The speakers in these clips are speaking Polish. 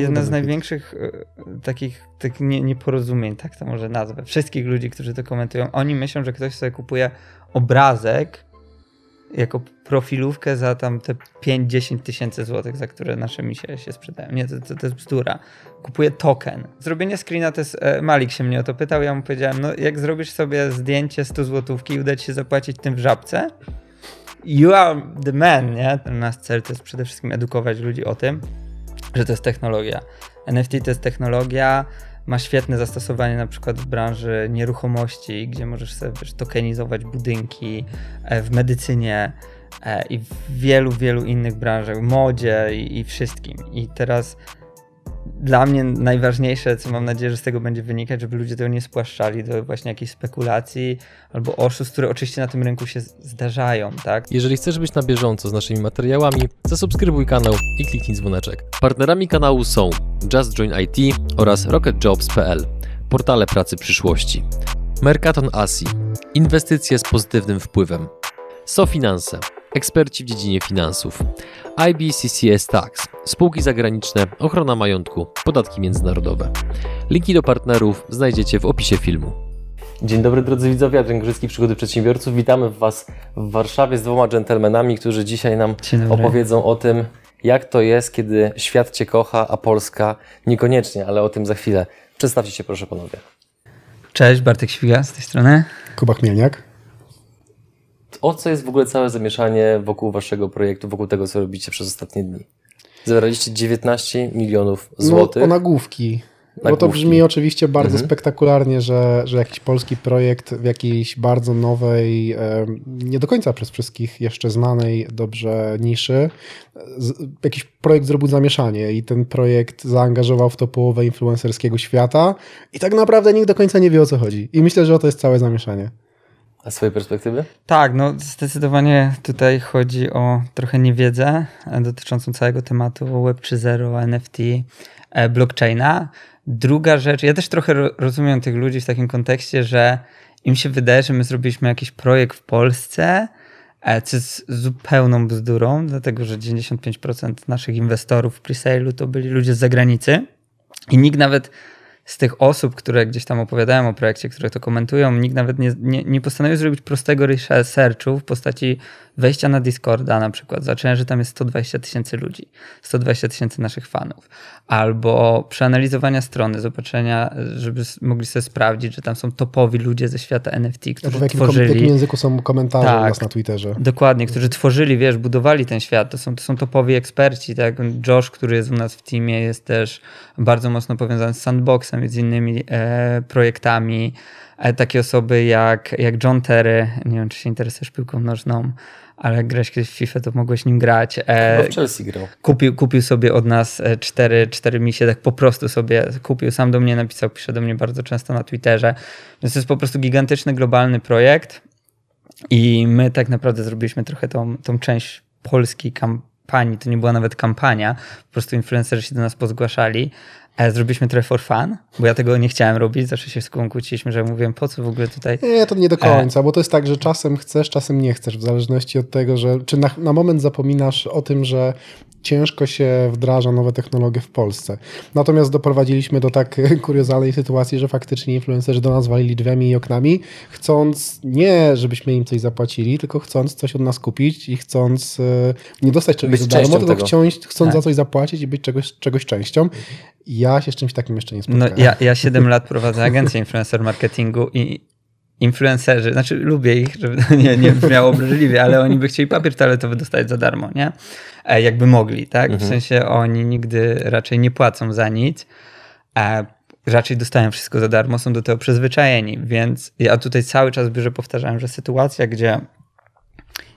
jedna z największych e, takich, takich nie, nieporozumień, tak to może nazwę, wszystkich ludzi, którzy to komentują, oni myślą, że ktoś sobie kupuje obrazek jako profilówkę za tam te 5-10 tysięcy złotych, za które nasze misie się sprzedają. Nie, to, to, to jest bzdura. Kupuję token. Zrobienie screena to jest, e, Malik się mnie o to pytał, ja mu powiedziałem, no jak zrobisz sobie zdjęcie 100 złotówki i uda ci się zapłacić tym w żabce, you are the man, nie? Nasz cel to jest przede wszystkim edukować ludzi o tym, że to jest technologia. NFT to jest technologia, ma świetne zastosowanie na przykład w branży nieruchomości, gdzie możesz sobie wiesz, tokenizować budynki, e, w medycynie e, i w wielu, wielu innych branżach, modzie i, i wszystkim. I teraz dla mnie najważniejsze, co mam nadzieję, że z tego będzie wynikać, żeby ludzie tego nie spłaszczali do właśnie jakichś spekulacji albo oszustw, które oczywiście na tym rynku się zdarzają, tak? Jeżeli chcesz być na bieżąco z naszymi materiałami, zasubskrybuj kanał i kliknij dzwoneczek. Partnerami kanału są Just Join IT oraz RocketJobs.pl, portale pracy przyszłości. Mercaton Asi, inwestycje z pozytywnym wpływem. SoFinanse, eksperci w dziedzinie finansów. IBCCS Tax, spółki zagraniczne, ochrona majątku, podatki międzynarodowe. Linki do partnerów znajdziecie w opisie filmu. Dzień dobry drodzy widzowie, Adrian Grzycki, Przygody Przedsiębiorców. Witamy Was w Warszawie z dwoma dżentelmenami, którzy dzisiaj nam opowiedzą o tym, jak to jest, kiedy świat Cię kocha, a Polska niekoniecznie, ale o tym za chwilę. Przedstawcie się proszę panowie. Cześć, Bartek Świga z tej strony. Kuba Chmielniak. O co jest w ogóle całe zamieszanie wokół waszego projektu, wokół tego, co robicie przez ostatnie dni? Zebraliście 19 milionów złotych. No, o nagłówki. Bo to brzmi oczywiście bardzo mhm. spektakularnie, że, że jakiś polski projekt w jakiejś bardzo nowej, nie do końca przez wszystkich jeszcze znanej dobrze niszy, jakiś projekt zrobił zamieszanie i ten projekt zaangażował w to połowę influencerskiego świata i tak naprawdę nikt do końca nie wie o co chodzi. I myślę, że o to jest całe zamieszanie. A z swojej perspektywy? Tak, no zdecydowanie tutaj chodzi o trochę niewiedzę dotyczącą całego tematu Web 3.0, NFT, e, blockchaina. Druga rzecz, ja też trochę rozumiem tych ludzi w takim kontekście, że im się wydaje, że my zrobiliśmy jakiś projekt w Polsce, e, co jest zupełną bzdurą, dlatego że 95% naszych inwestorów w presale'u to byli ludzie z zagranicy i nikt nawet z tych osób, które gdzieś tam opowiadają o projekcie, które to komentują, nikt nawet nie, nie, nie postanowił zrobić prostego researchu w postaci wejścia na Discorda na przykład, zobaczenia, że tam jest 120 tysięcy ludzi, 120 tysięcy naszych fanów, albo przeanalizowania strony, zobaczenia, żeby mogli sobie sprawdzić, że tam są topowi ludzie ze świata NFT, którzy w jakim, tworzyli... W jakim języku są komentarze tak, u nas na Twitterze. Dokładnie, którzy tworzyli, wiesz, budowali ten świat, to są, to są topowi eksperci, tak? Josh, który jest u nas w teamie, jest też bardzo mocno powiązany z Sandboxem i z innymi e, projektami, e, takie osoby jak, jak John Terry, nie wiem, czy się interesujesz piłką nożną, ale grałeś kiedyś w FIFA, to mogłeś nim grać. E, w Chelsea grał. Kupił, kupił sobie od nas e, cztery, cztery misie, tak po prostu sobie kupił, sam do mnie napisał, pisze do mnie bardzo często na Twitterze. Więc to jest po prostu gigantyczny, globalny projekt i my tak naprawdę zrobiliśmy trochę tą, tą część polskiej kampanii, to nie była nawet kampania, po prostu influencerzy się do nas pozgłaszali, zrobiliśmy trochę for fun, bo ja tego nie chciałem robić, zawsze się z Kubą kłóciliśmy, że mówiłem, po co w ogóle tutaj... Nie, to nie do końca, e... bo to jest tak, że czasem chcesz, czasem nie chcesz, w zależności od tego, że czy na, na moment zapominasz o tym, że ciężko się wdraża nowe technologie w Polsce. Natomiast doprowadziliśmy do tak kuriozalnej sytuacji, że faktycznie influencerzy do nas walili drzwiami i oknami, chcąc nie, żebyśmy im coś zapłacili, tylko chcąc coś od nas kupić i chcąc e, nie dostać czegoś za darmo, tylko chcąc, chcąc tak. za coś zapłacić i być czegoś, czegoś częścią. Ja się z czymś takim jeszcze nie spotkałem. No, ja, ja 7 lat prowadzę agencję influencer marketingu i influencerzy, znaczy lubię ich, żeby nie, nie brzmiało obraźliwie, ale oni by chcieli papier toaletowy dostać za darmo, nie? E, jakby mogli, tak? Mhm. W sensie oni nigdy raczej nie płacą za nic, a raczej dostają wszystko za darmo, są do tego przyzwyczajeni, więc ja tutaj cały czas biorę powtarzałem, że sytuacja, gdzie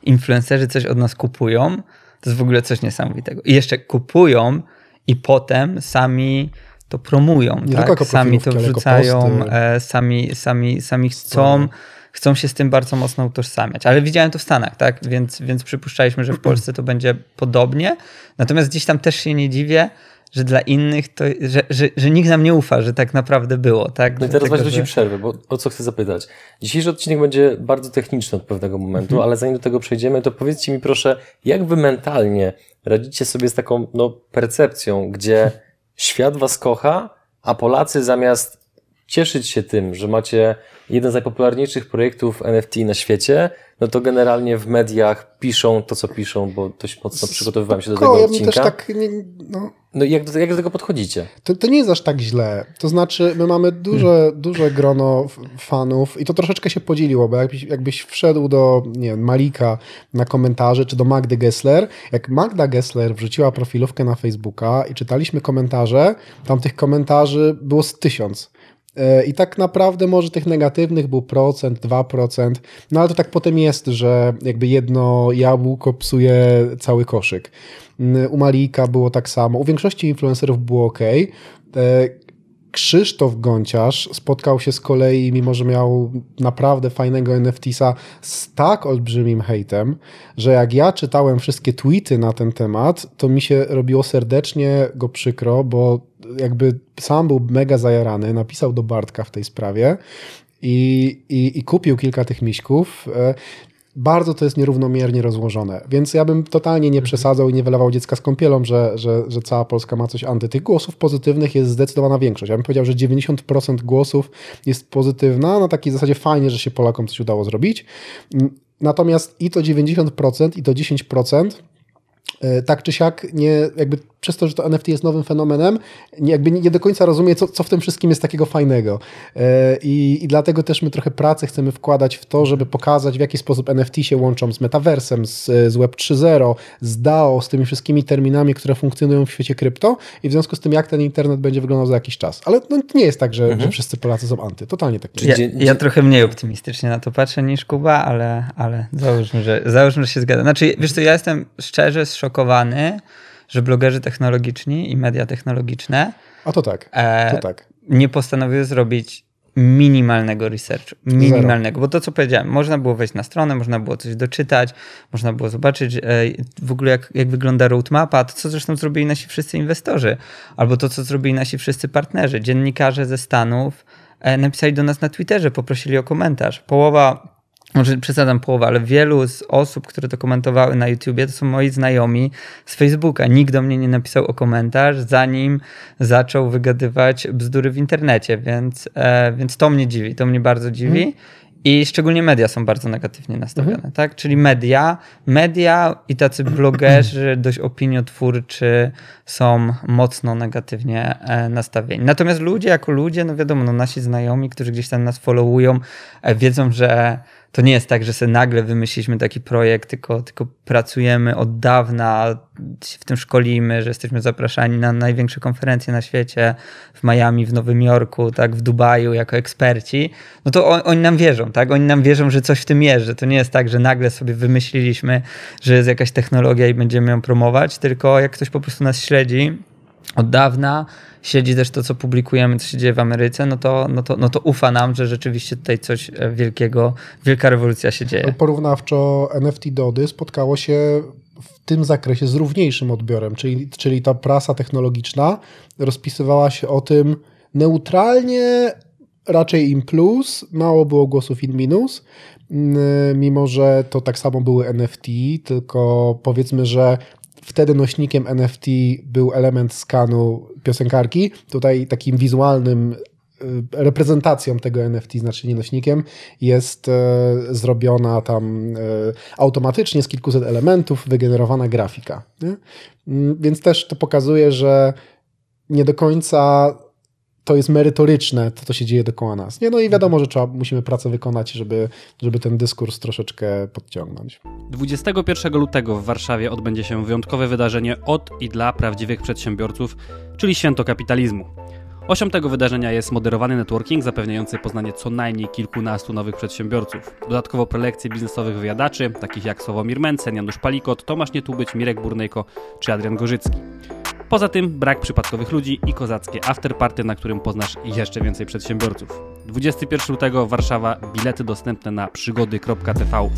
influencerzy coś od nas kupują, to jest w ogóle coś niesamowitego. I jeszcze kupują i potem sami to promują, Nie tak? sami to wrzucają, e, sami, sami, sami chcą, chcą się z tym bardzo mocno utożsamiać. Ale widziałem to w Stanach, tak? Więc, więc przypuszczaliśmy, że w Polsce to będzie podobnie. Natomiast gdzieś tam też się nie dziwię, że dla innych to, że, że, że nikt nam nie ufa, że tak naprawdę było, tak? No i teraz właśnie że... przerwę, bo o co chcę zapytać. Dzisiejszy odcinek będzie bardzo techniczny od pewnego momentu, mhm. ale zanim do tego przejdziemy, to powiedzcie mi proszę, jak wy mentalnie radzicie sobie z taką no, percepcją, gdzie świat was kocha, a Polacy zamiast cieszyć się tym, że macie jeden z najpopularniejszych projektów NFT na świecie, no to generalnie w mediach piszą to, co piszą, bo dość mocno przygotowywałem się do tego ja odcinka. Też tak, nie, no. No jak jak do tego podchodzicie? To, to nie jest aż tak źle. To znaczy, my mamy duże, hmm. duże grono fanów i to troszeczkę się podzieliło, bo jakbyś, jakbyś wszedł do nie wiem, Malika na komentarze, czy do Magdy Gessler, jak Magda Gessler wrzuciła profilówkę na Facebooka i czytaliśmy komentarze, tam tych komentarzy było z tysiąc. E, I tak naprawdę może tych negatywnych był procent, dwa procent, no ale to tak potem jest, że jakby jedno jabłko psuje cały koszyk. Mm, u Malika było tak samo, u większości influencerów było ok. E, Krzysztof Gąciarz spotkał się z kolei, mimo że miał naprawdę fajnego NFTsa, z tak olbrzymim hejtem, że jak ja czytałem wszystkie tweety na ten temat, to mi się robiło serdecznie go przykro, bo jakby sam był mega zajarany, napisał do Bartka w tej sprawie i, i, i kupił kilka tych miśków. Bardzo to jest nierównomiernie rozłożone, więc ja bym totalnie nie mhm. przesadzał i nie wylewał dziecka z kąpielą, że, że, że cała Polska ma coś anty. Tych głosów pozytywnych jest zdecydowana większość. Ja bym powiedział, że 90% głosów jest pozytywna, na takiej zasadzie fajnie, że się Polakom coś udało zrobić. Natomiast i to 90% i to 10% e, tak czy siak nie, jakby przez to, że to NFT jest nowym fenomenem, jakby nie do końca rozumie, co, co w tym wszystkim jest takiego fajnego. E, I, I dlatego też my trochę pracy chcemy wkładać w to, żeby pokazać, w jaki sposób NFT się łączą z metaversem, z, z Web 3.0, z DAO, z tymi wszystkimi terminami, które funkcjonują w świecie krypto i w związku z tym, jak ten internet będzie wyglądał za jakiś czas. Ale no, nie jest tak, że, mhm. że wszyscy Polacy są anty. Totalnie tak nie ja, ja trochę mniej optymistycznie na to patrzę niż Kuba, ale, ale załóżmy, że, załóżmy, że się zgadza. Znaczy, wiesz co, ja jestem szczerze zszokowany, że blogerzy technologiczni i media technologiczne. A to tak. E, to tak. Nie postanowiły zrobić minimalnego researchu. Minimalnego, Zero. bo to co powiedziałem, można było wejść na stronę, można było coś doczytać, można było zobaczyć e, w ogóle jak, jak wygląda roadmapa, to co zresztą zrobili nasi wszyscy inwestorzy, albo to co zrobili nasi wszyscy partnerzy. Dziennikarze ze Stanów e, napisali do nas na Twitterze, poprosili o komentarz. Połowa może przesadzam połowę, ale wielu z osób, które to komentowały na YouTubie, to są moi znajomi z Facebooka. Nikt do mnie nie napisał o komentarz, zanim zaczął wygadywać bzdury w internecie, więc, e, więc to mnie dziwi, to mnie bardzo dziwi. Hmm. I szczególnie media są bardzo negatywnie nastawione, mhm. tak? Czyli media, media i tacy blogerzy dość opiniotwórczy są mocno negatywnie e, nastawieni. Natomiast ludzie jako ludzie, no wiadomo, no nasi znajomi, którzy gdzieś tam nas followują, e, wiedzą, że to nie jest tak, że sobie nagle wymyśliliśmy taki projekt, tylko, tylko pracujemy od dawna, w tym szkolimy, że jesteśmy zapraszani na największe konferencje na świecie, w Miami, w Nowym Jorku, tak, w Dubaju jako eksperci, no to on, oni nam wierzą, tak? Oni nam wierzą, że coś w tym jest, że to nie jest tak, że nagle sobie wymyśliliśmy, że jest jakaś technologia i będziemy ją promować, tylko jak ktoś po prostu nas śledzi od dawna, śledzi też to, co publikujemy, co się dzieje w Ameryce, no to, no to, no to ufa nam, że rzeczywiście tutaj coś e, wielkiego, wielka rewolucja się dzieje. Porównawczo NFT Dody spotkało się w tym zakresie z równiejszym odbiorem, czyli, czyli ta prasa technologiczna rozpisywała się o tym neutralnie, raczej in plus, mało było głosów in minus, mimo że to tak samo były NFT, tylko powiedzmy, że wtedy nośnikiem NFT był element skanu piosenkarki. Tutaj takim wizualnym y, reprezentacją tego NFT, znaczy nie nośnikiem, jest e, zrobiona tam e, automatycznie z kilkuset elementów wygenerowana grafika. Nie? Mm, więc też to pokazuje, że nie do końca to jest merytoryczne, to, co się dzieje dookoła nas. Nie? No i wiadomo, że trzeba, musimy pracę wykonać, żeby, żeby ten dyskurs troszeczkę podciągnąć. 21 lutego w Warszawie odbędzie się wyjątkowe wydarzenie od i dla prawdziwych przedsiębiorców, czyli Święto Kapitalizmu. Osią tego wydarzenia jest moderowany networking zapewniający poznanie co najmniej kilkunastu nowych przedsiębiorców. Dodatkowo prelekcje biznesowych wyjadaczy, takich jak Sławomir Mencen, Janusz Palikot, Tomasz Nietubyć, Mirek Burnejko czy Adrian Gorzycki. Poza tym brak przypadkowych ludzi i kozackie afterparty, na którym poznasz jeszcze więcej przedsiębiorców. 21 lutego Warszawa, bilety dostępne na przygody.tv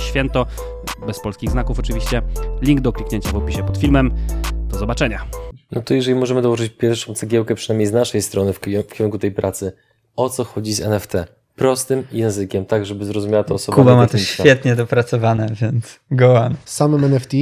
święto, bez polskich znaków oczywiście. Link do kliknięcia w opisie pod filmem. Do zobaczenia. No to jeżeli możemy dołożyć pierwszą cegiełkę, przynajmniej z naszej strony w kierunku tej pracy, o co chodzi z NFT? Prostym językiem, tak żeby zrozumiała to osoba Kuba ma to świetnie dopracowane, więc go on. Samym NFT.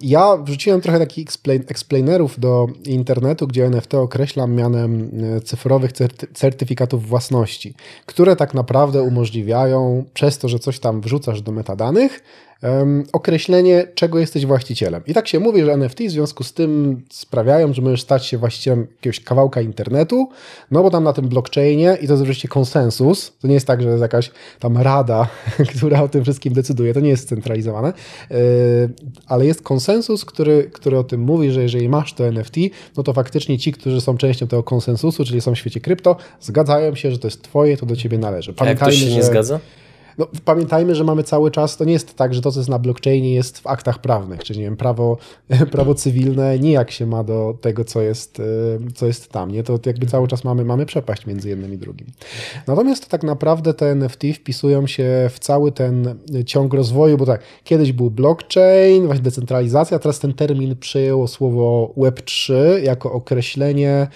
Ja wrzuciłem trochę takich explain, explainerów do internetu, gdzie NFT określam mianem e, cyfrowych certy, certyfikatów własności, które tak naprawdę umożliwiają przez to, że coś tam wrzucasz do metadanych, um, określenie, czego jesteś właścicielem. I tak się mówi, że NFT w związku z tym sprawiają, że możesz stać się właścicielem jakiegoś kawałka internetu, no bo tam na tym blockchainie, i to jest oczywiście konsensus, to nie jest tak, że jest jakaś tam rada, która o tym wszystkim decyduje, to nie jest scentralizowane, yy, ale jest konsensus, który, który o tym mówi, że jeżeli masz to NFT, no to faktycznie ci, którzy są częścią tego konsensusu, czyli są w świecie krypto, zgadzają się, że to jest twoje, to do ciebie należy. Pamiętajmy, A jak ktoś się że... nie zgadza? No, pamiętajmy, że mamy cały czas, to nie jest tak, że to, co jest na blockchainie, jest w aktach prawnych, czyli nie wiem, prawo, prawo cywilne nijak się ma do tego, co jest, e, co jest tam. Nie? To jakby cały czas mamy, mamy przepaść między jednym i drugim. Natomiast tak naprawdę te NFT wpisują się w cały ten ciąg rozwoju, bo tak, kiedyś był blockchain, właśnie decentralizacja, teraz ten termin przyjęło słowo Web3 jako określenie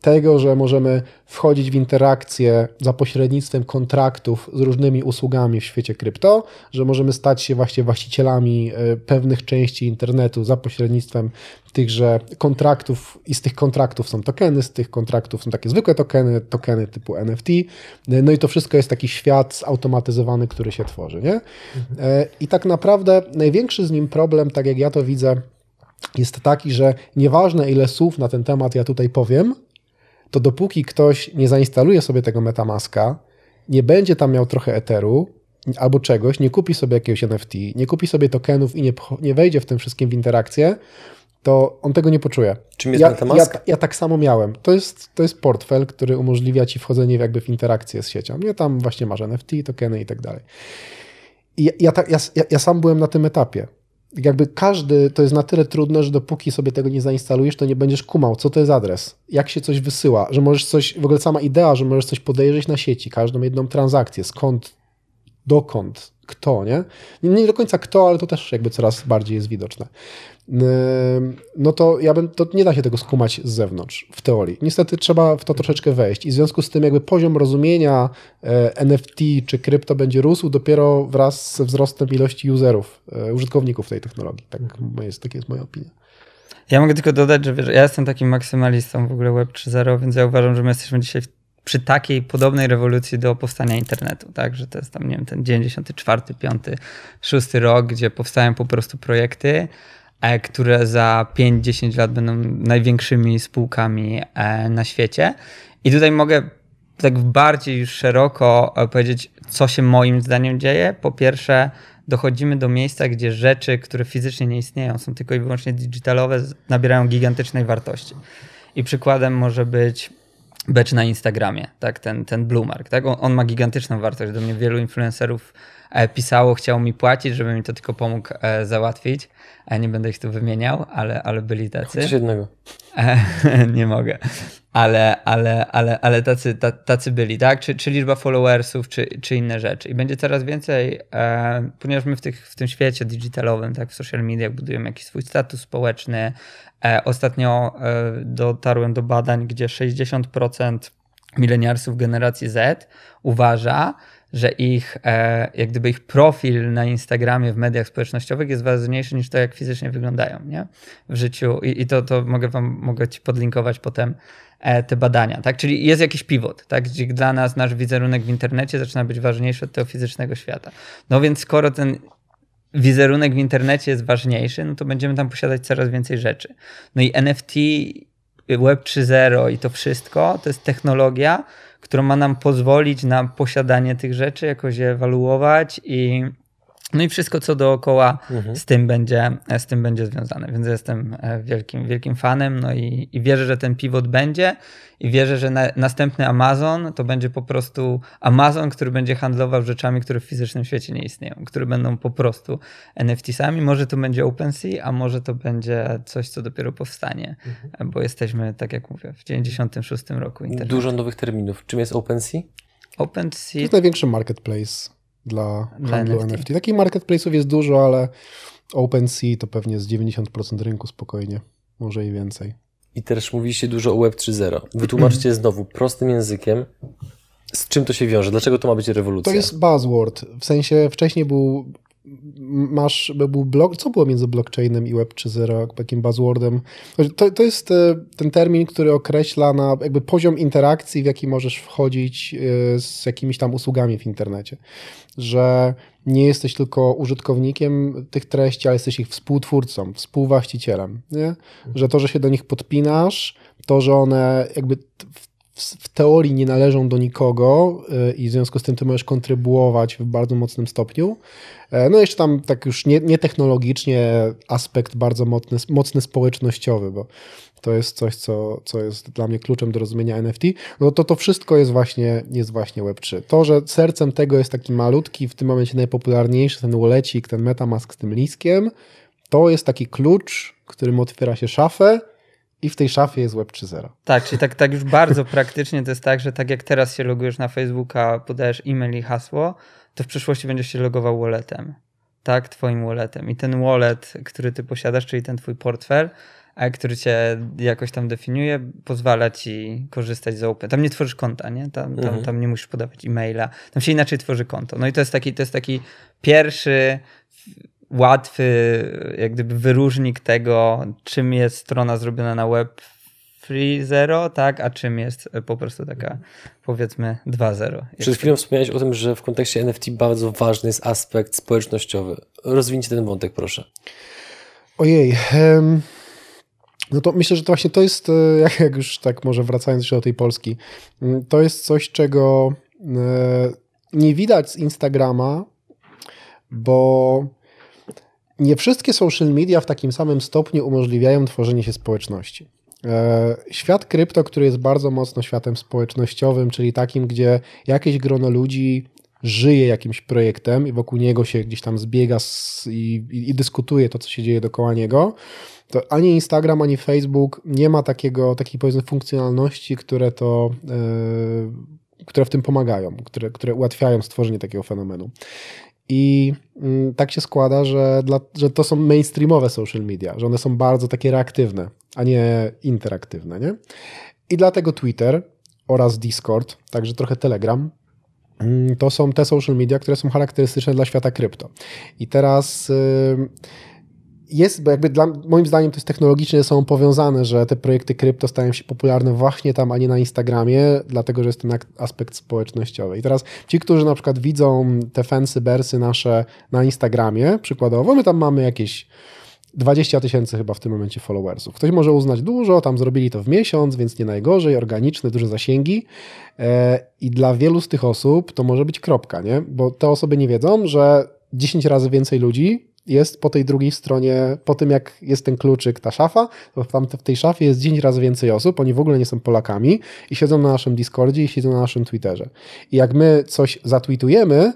tego, że możemy wchodzić w interakcję za pośrednictwem kontraktów z różnymi usługami w świecie krypto, że możemy stać się właśnie właścicielami e, pewnych części internetu za pośrednictwem tychże kontraktów i z tych kontraktów są tokeny, z tych kontraktów są takie zwykłe tokeny, tokeny typu NFT. No i to wszystko jest taki świat zautomatyzowany, który się tworzy. Nie? Mhm. I tak naprawdę największy z nim problem, tak jak ja to widzę, jest taki, że nieważne ile słów na ten temat ja tutaj powiem, to dopóki ktoś nie zainstaluje sobie tego Metamaska, nie będzie tam miał trochę Etheru albo czegoś, nie kupi sobie jakiegoś NFT, nie kupi sobie tokenów i nie, nie wejdzie w tym wszystkim w interakcję, to on tego nie poczuje. Czym jest ja, Metamask? Ja, ja, tak samo miałem. To jest, to jest portfel, który umożliwia ci wchodzenie jakby w interakcję z siecią. Nie tam właśnie masz NFT, tokeny i tak dalej. I ja, ja, ja, ja sam byłem na tym etapie jakby każdy, to jest na tyle trudne, że dopóki sobie tego nie zainstalujesz, to nie będziesz kumał, co to jest adres, jak się coś wysyła, że możesz coś, w ogóle sama idea, że możesz coś podejrzeć na sieci, każdą jedną transakcję, skąd, dokąd, kto, nie? Nie do końca kto, ale to też jakby coraz bardziej jest widoczne. No to ja bym, to nie da się tego skumać z zewnątrz, w teorii. Niestety trzeba w to troszeczkę wejść i w związku z tym jakby poziom rozumienia e, NFT czy krypto będzie rósł dopiero wraz ze wzrostem ilości userów, e, użytkowników tej technologii. Tak jest, tak jest moja opinia. Ja mogę tylko dodać, że wiesz, ja jestem takim maksymalistą w ogóle Web 3.0, więc ja uważam, że my jesteśmy dzisiaj przy takiej podobnej rewolucji do powstania internetu, tak, że to jest tam, nie wiem, ten 94, 5, 6 rok, gdzie powstają po prostu projekty, które za 5-10 lat będą największymi spółkami e, na świecie. I tutaj mogę tak bardziej już szeroko e, powiedzieć, co się moim zdaniem dzieje. Po pierwsze, dochodzimy do miejsca, gdzie rzeczy, które fizycznie nie istnieją, są tylko i wyłącznie digitalowe, nabierają gigantycznej wartości. I przykładem może być becz na Instagramie, tak, ten, ten Blue Mark, tak, on, on ma gigantyczną wartość. Do mnie wielu influencerów e, pisało, chciało mi płacić, żeby mi to tylko pomógł e, załatwić. E, nie będę ich tu wymieniał, ale, ale byli tacy. Chociaż jednego. nie mogę. Ale, ale, ale, ale tacy, tacy byli, tak? Czy, czy liczba followersów, czy, czy inne rzeczy. I będzie coraz więcej, e, ponieważ my w, tych, w tym świecie digitalowym, tak, w social mediach budujemy jakiś swój status społeczny, E, ostatnio e, dotarłem do badań, gdzie 60% mileniarsów generacji Z uważa, że ich, e, jak gdyby ich profil na Instagramie, w mediach społecznościowych jest ważniejszy niż to, jak fizycznie wyglądają nie? w życiu. I, i to, to mogę wam mogę ci podlinkować potem te badania. Tak? Czyli jest jakiś pivot, tak? gdzie dla nas nasz wizerunek w internecie zaczyna być ważniejszy od tego fizycznego świata. No więc skoro ten wizerunek w internecie jest ważniejszy, no to będziemy tam posiadać coraz więcej rzeczy. No i NFT, Web 3.0 i to wszystko to jest technologia, która ma nam pozwolić na posiadanie tych rzeczy, jakoś je ewaluować i no i wszystko, co dookoła mhm. z, tym będzie, z tym będzie związane. Więc jestem e, wielkim, wielkim fanem no i, i wierzę, że ten pivot będzie i wierzę, że na, następny Amazon to będzie po prostu Amazon, który będzie handlował rzeczami, które w fizycznym świecie nie istnieją, które będą po prostu NFT-sami. Może to będzie OpenSea, a może to będzie coś, co dopiero powstanie, mhm. bo jesteśmy, tak jak mówię, w 96 roku internetu. Dużo nowych terminów. Czym jest OpenSea? OpenSea... To jest największy marketplace dla, dla handlu NFT. NFT. Takich marketplace'ów jest dużo, ale OpenSea to pewnie z 90% rynku spokojnie, może i więcej. I też mówiliście dużo o Web 3.0. Wytłumaczcie znowu prostym językiem, Z czym to się wiąże? Dlaczego to ma być rewolucja? To jest buzzword. W sensie wcześniej był masz, był blok, co było między blockchainem i Web 3.0, takim buzzwordem? To, to jest e, ten termin, który określa na jakby poziom interakcji, w jaki możesz wchodzić e, z jakimiś tam usługami w internecie. Że nie jesteś tylko użytkownikiem tych treści, ale jesteś ich współtwórcą, współwłaścicielem. Nie? Że to, że się do nich podpinasz, to, że one jakby w teorii nie należą do nikogo y, i w związku z tym ty możesz kontrybuować w bardzo mocnym stopniu. E, no jeszcze tam tak już nie, nie aspekt bardzo mocny, mocny społecznościowy, bo to jest coś, co, co jest dla mnie kluczem do rozumienia NFT, no to to wszystko jest właśnie, jest właśnie Web3. To, że sercem tego jest taki malutki, w tym momencie najpopularniejszy, ten wallecik, ten Metamask z tym liskiem, to jest taki klucz, którym otwiera się szafę i w tej szafie jest Web 3.0. Tak, czyli tak, tak już bardzo praktycznie to jest tak, że tak jak teraz się logujesz na Facebooka, podajesz e-mail i hasło, to w przyszłości będziesz się logował walletem. Tak, twoim walletem. I ten wallet, który ty posiadasz, czyli ten twój portfel, który cię jakoś tam definiuje, pozwala ci korzystać z Open. Tam nie tworzysz konta, nie? Tam, tam, mhm. tam nie musisz podawać e-maila. Tam się inaczej tworzy konto. No i to jest taki, to jest taki pierwszy łatwy jak gdyby wyróżnik tego, czym jest strona zrobiona na web free zero, tak, a czym jest po prostu taka powiedzmy 2.0. Przed chwilą wspomniałeś o tym, że w kontekście NFT bardzo ważny jest aspekt społecznościowy. Rozwinięcie ten wątek, proszę. Ojej. Um, no to myślę, że to właśnie to jest, e, jak, jak już tak może wracając jeszcze do tej Polski, mm, to jest coś, czego e, nie widać z Instagrama, bo nie wszystkie social media w takim samym stopniu umożliwiają tworzenie się społeczności. E, świat krypto, który jest bardzo mocno światem społecznościowym, czyli takim, gdzie jakieś grono ludzi żyje jakimś projektem i wokół niego się gdzieś tam zbiega i, i, i dyskutuje to, co się dzieje dookoła niego, to ani Instagram, ani Facebook nie ma takiego, takiej powiedzmy funkcjonalności, które to, yy, które w tym pomagają, które, które ułatwiają stworzenie takiego fenomenu. I mm, tak się składa, że, dla, że to są mainstreamowe social media, że one są bardzo takie reaktywne, a nie interaktywne. Nie? I dlatego Twitter oraz Discord, także trochę Telegram, mm, to są te social media, które są charakterystyczne dla świata krypto. I teraz. Yy, jest, bo jakby dla, moim zdaniem to jest technologicznie są powiązane, że te projekty krypto stają się popularne właśnie tam, a nie na Instagramie, dlatego, że jest ten aspekt społecznościowy. I teraz ci, którzy na przykład widzą te fancy bersy nasze na Instagramie, przykładowo, my tam mamy jakieś 20 tysięcy chyba w tym momencie followersów. Ktoś może uznać dużo, tam zrobili to w miesiąc, więc nie najgorzej, organiczne, duże zasięgi. E, I dla wielu z tych osób to może być kropka, nie? Bo te osoby nie wiedzą, że 10 razy więcej ludzi jest po tej drugiej stronie, po tym jak jest ten kluczyk, ta szafa, to tam w tej szafie jest 10 razy więcej osób, oni w ogóle nie są Polakami i siedzą na naszym Discordzie i siedzą na naszym Twitterze. I jak my coś zatweetujemy,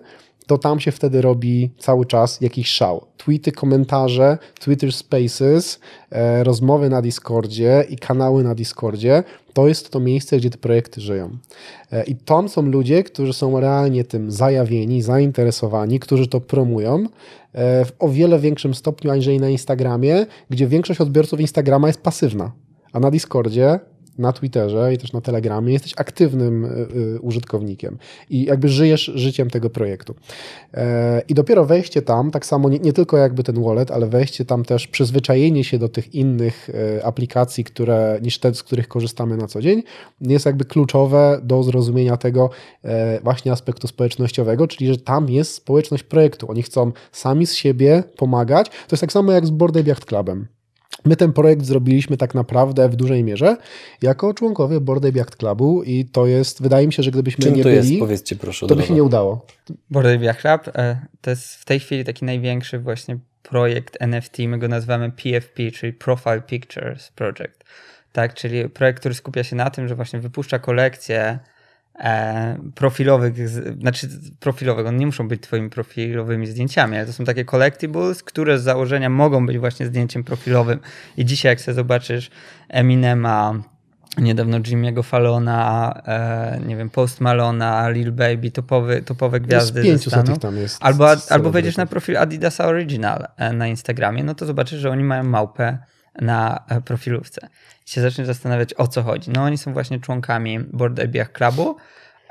to tam się wtedy robi cały czas jakiś szał. Tweety, komentarze, Twitter Spaces, e, rozmowy na Discordzie i kanały na Discordzie to jest to miejsce, gdzie te projekty żyją. E, I tam są ludzie, którzy są realnie tym zajawieni, zainteresowani, którzy to promują e, w o wiele większym stopniu aniżeli na Instagramie, gdzie większość odbiorców Instagrama jest pasywna. A na Discordzie na Twitterze i też na Telegramie jesteś aktywnym y, y, użytkownikiem i jakby żyjesz życiem tego projektu. E, I dopiero wejście tam, tak samo nie, nie tylko jakby ten wallet, ale wejście tam też, przyzwyczajenie się do tych innych e, aplikacji, które, niż te, z których korzystamy na co dzień, jest jakby kluczowe do zrozumienia tego e, właśnie aspektu społecznościowego, czyli że tam jest społeczność projektu. Oni chcą sami z siebie pomagać. To jest tak samo jak z Board Yacht Clubem. My ten projekt zrobiliśmy tak naprawdę w dużej mierze jako członkowie Board Ape Yacht Clubu i to jest, wydaje mi się, że gdybyśmy Czym nie to byli, jest? Powiedzcie proszę. to by się nie udało. Board Ape Yacht Club e, to jest w tej chwili taki największy właśnie projekt NFT, my go nazywamy PFP, czyli Profile Pictures Project. Tak, czyli projekt, który skupia się na tym, że właśnie wypuszcza kolekcję profilowych, znaczy profilowych, one nie muszą być twoimi profilowymi zdjęciami, ale to są takie collectibles, które z założenia mogą być właśnie zdjęciem profilowym. I dzisiaj jak sobie zobaczysz Eminema, niedawno Jimmy'ego Fallona, e, nie wiem, Post Malona, Lil Baby, topowy, topowe gwiazdy z 500 ich tam jest. Albo, albo wejdziesz na profil Adidasa Original e, na Instagramie, no to zobaczysz, że oni mają małpę na e, profilówce. I się zaczniesz zastanawiać, o co chodzi. No oni są właśnie członkami Board Ape Clubu,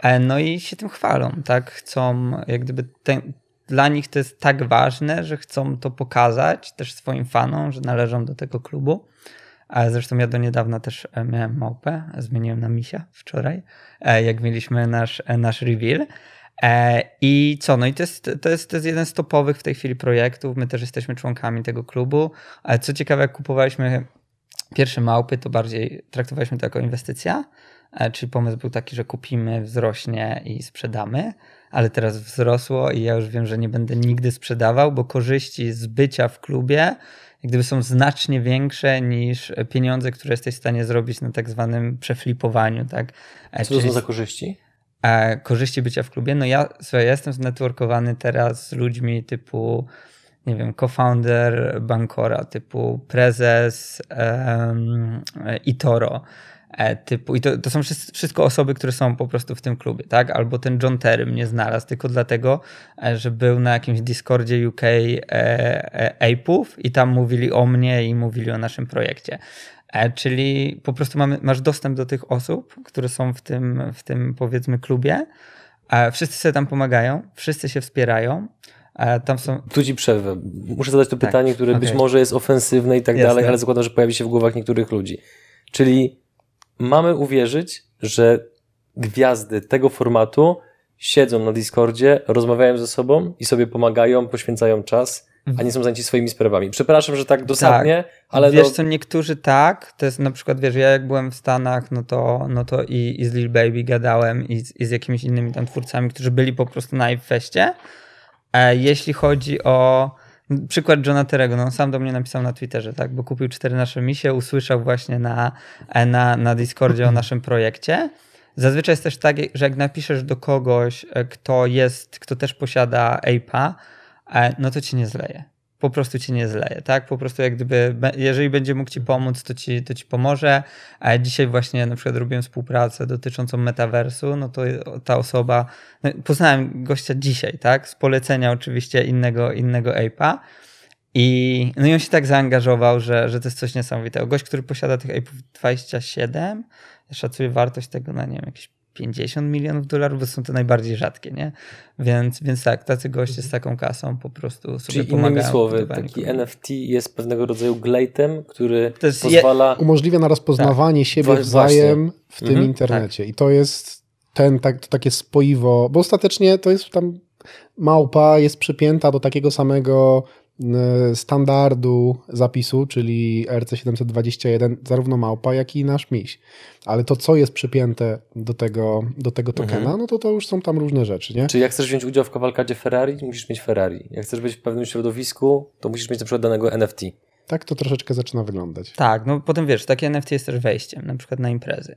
E, no i się tym chwalą, tak? Chcą, jak gdyby ten, dla nich to jest tak ważne, że chcą to pokazać też swoim fanom, że należą do tego klubu. Zresztą ja do niedawna też e, miałem małpę, zmieniłem na misia wczoraj, e, jak mieliśmy nasz, nasz reveal. I co? No i to jest, to, jest, to jest jeden z topowych w tej chwili projektów. My też jesteśmy członkami tego klubu. Co ciekawe, jak kupowaliśmy pierwsze małpy, to bardziej traktowaliśmy to jako inwestycja. Czyli pomysł był taki, że kupimy, wzrośnie i sprzedamy ale teraz wzrosło i ja już wiem, że nie będę nigdy sprzedawał, bo korzyści z bycia w klubie jak gdyby są znacznie większe niż pieniądze, które jesteś w stanie zrobić na tak zwanym przeflipowaniu. Tak? E, Co to są za korzyści? E, korzyści bycia w klubie. No ja, słuchaj, ja jestem znetworkowany teraz z ludźmi typu nie wiem, co-founder Bankora, typu prezes um, Itoro, E, typu, i to, to są wszystko osoby, które są po prostu w tym klubie, tak? Albo ten John Terry mnie znalazł tylko dlatego, e, że był na jakimś Discordzie UK e, Ape'ów i tam mówili o mnie i mówili o naszym projekcie. Czyli po prostu mamy, masz dostęp do tych osób, które są w tym, w tym powiedzmy klubie. Wszyscy sobie tam pomagają, wszyscy się wspierają. Tam są... Tu ci przerwę. Muszę zadać to tak, pytanie, które okay. być może jest ofensywne i tak Jasne. dalej, ale zakładam, że pojawi się w głowach niektórych ludzi. Czyli mamy uwierzyć, że gwiazdy tego formatu siedzą na Discordzie, rozmawiają ze sobą i sobie pomagają, poświęcają czas, a nie są zajęci swoimi sprawami. Przepraszam, że tak dosadnie, tak. ale... Wiesz co, niektórzy tak, to jest na przykład, wiesz, ja jak byłem w Stanach, no to, no to i, i z Lil Baby gadałem i z, i z jakimiś innymi tam twórcami, którzy byli po prostu na Feście. E, jeśli chodzi o Przykład Johna Terego, no on sam do mnie napisał na Twitterze, tak, bo kupił cztery nasze misie, usłyszał właśnie na, na, na Discordzie o naszym projekcie. Zazwyczaj jest też tak, że jak napiszesz do kogoś, e, kto jest, kto też posiada APA, e, no to ci nie zleje po prostu ci nie zleje, tak? Po prostu jak gdyby, jeżeli będzie mógł ci pomóc, to ci, to ci pomoże. A dzisiaj właśnie na przykład robiłem współpracę dotyczącą metaversu, no to ta osoba, no poznałem gościa dzisiaj, tak? Z polecenia oczywiście innego, innego ape'a. I, no i on się tak zaangażował, że, że to jest coś niesamowitego. Gość, który posiada tych ape'ów 27, szacuje wartość tego na, nie wiem, jakieś 50 milionów dolarów, bo są to najbardziej rzadkie, nie? Więc, więc tak, tacy goście z taką kasą po prostu sobie Czyli pomagają. innymi słowy, taki NFT jest pewnego rodzaju glejtem, który pozwala... Je... Umożliwia na rozpoznawanie siebie wzajem w tym mhm, internecie. Tak. I to jest ten, tak, to takie spoiwo, bo ostatecznie to jest tam małpa jest przypięta do takiego samego standardu zapisu, czyli RC721, zarówno małpa, jak i nasz miś. Ale to, co jest przypięte do tego, do tego tokena, mhm. no to to już są tam różne rzeczy, nie? Czyli jak chcesz wziąć udział w kawalkadzie Ferrari, musisz mieć Ferrari. Jak chcesz być w pewnym środowisku, to musisz mieć na przykład danego NFT. Tak to troszeczkę zaczyna wyglądać. Tak, no potem wiesz, takie NFT jest też wejściem, na przykład na imprezy.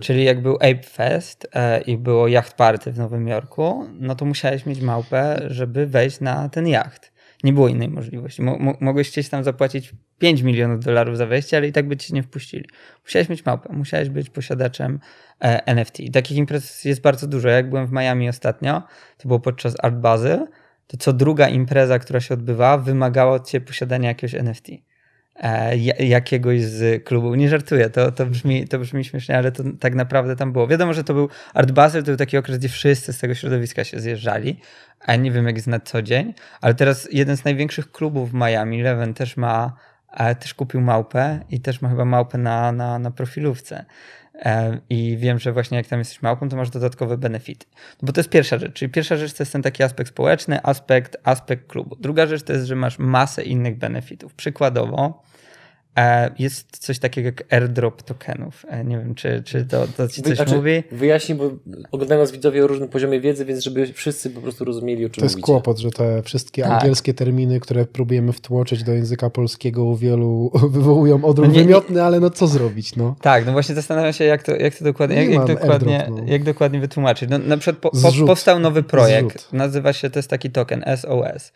Czyli jak był Ape Fest e, i było jacht party w Nowym Jorku, no to musiałeś mieć małpę, żeby wejść na ten jacht. Nie było innej możliwości. mogłeś chcieć tam zapłacić 5 milionów dolarów za wejście, ale i tak by ci nie wpuścili. Musiałeś mieć małpę, musiałeś być posiadaczem e, NFT. I takich imprez jest bardzo dużo. Jak byłem w Miami ostatnio, to było podczas Art Basel, to co druga impreza, która się odbywała, wymagała od ciebie posiadania jakiegoś NFT. E, jakiegoś z klubów. Nie żartuję, to, to, brzmi, to brzmi śmiesznie, ale to tak naprawdę tam było. Wiadomo, że to był Art Basel, to był taki okres, gdzie wszyscy z tego środowiska się zjeżdżali, a nie wiem jak jest na co dzień, ale teraz jeden z największych klubów w Miami, Leven, też ma, e, też kupił małpę i też ma chyba małpę na, na, na profilówce. E, I wiem, że właśnie jak tam jesteś małpą, to masz dodatkowe benefity. No bo to jest pierwsza rzecz. Czyli pierwsza rzecz to jest ten taki aspekt społeczny, aspekt, aspekt klubu. Druga rzecz to jest, że masz masę innych benefitów. Przykładowo, jest coś takiego jak airdrop tokenów. Nie wiem, czy, czy to, to ci coś znaczy, mówi? Wyjaśnij, bo oglądają nas widzowie o różnym poziomie wiedzy, więc żeby wszyscy po prostu rozumieli, o czym To jest mówicie. kłopot, że te wszystkie tak. angielskie terminy, które próbujemy wtłoczyć do języka polskiego u wielu wywołują odruch no wymiotny, ale no co zrobić? No? Tak, no właśnie zastanawiam się, jak to, jak to dokładnie, jak, jak dokładnie, airdrop, no. jak dokładnie wytłumaczyć. No, na przykład po, po, powstał nowy projekt, Zrzut. nazywa się, to jest taki token SOS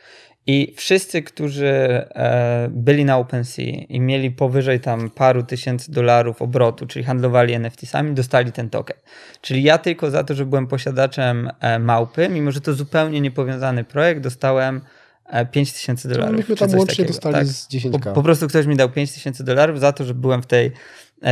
i wszyscy, którzy e, byli na OpenSea i mieli powyżej tam paru tysięcy dolarów obrotu, czyli handlowali NFT-sami, dostali ten token. Czyli ja tylko za to, że byłem posiadaczem e, małpy, mimo że to zupełnie niepowiązany projekt, dostałem 5 tysięcy dolarów. No, myśmy tam łącznie dostali tak? z 10 po, po, prostu ktoś mi dał 5 tysięcy dolarów za to, że byłem w tej e,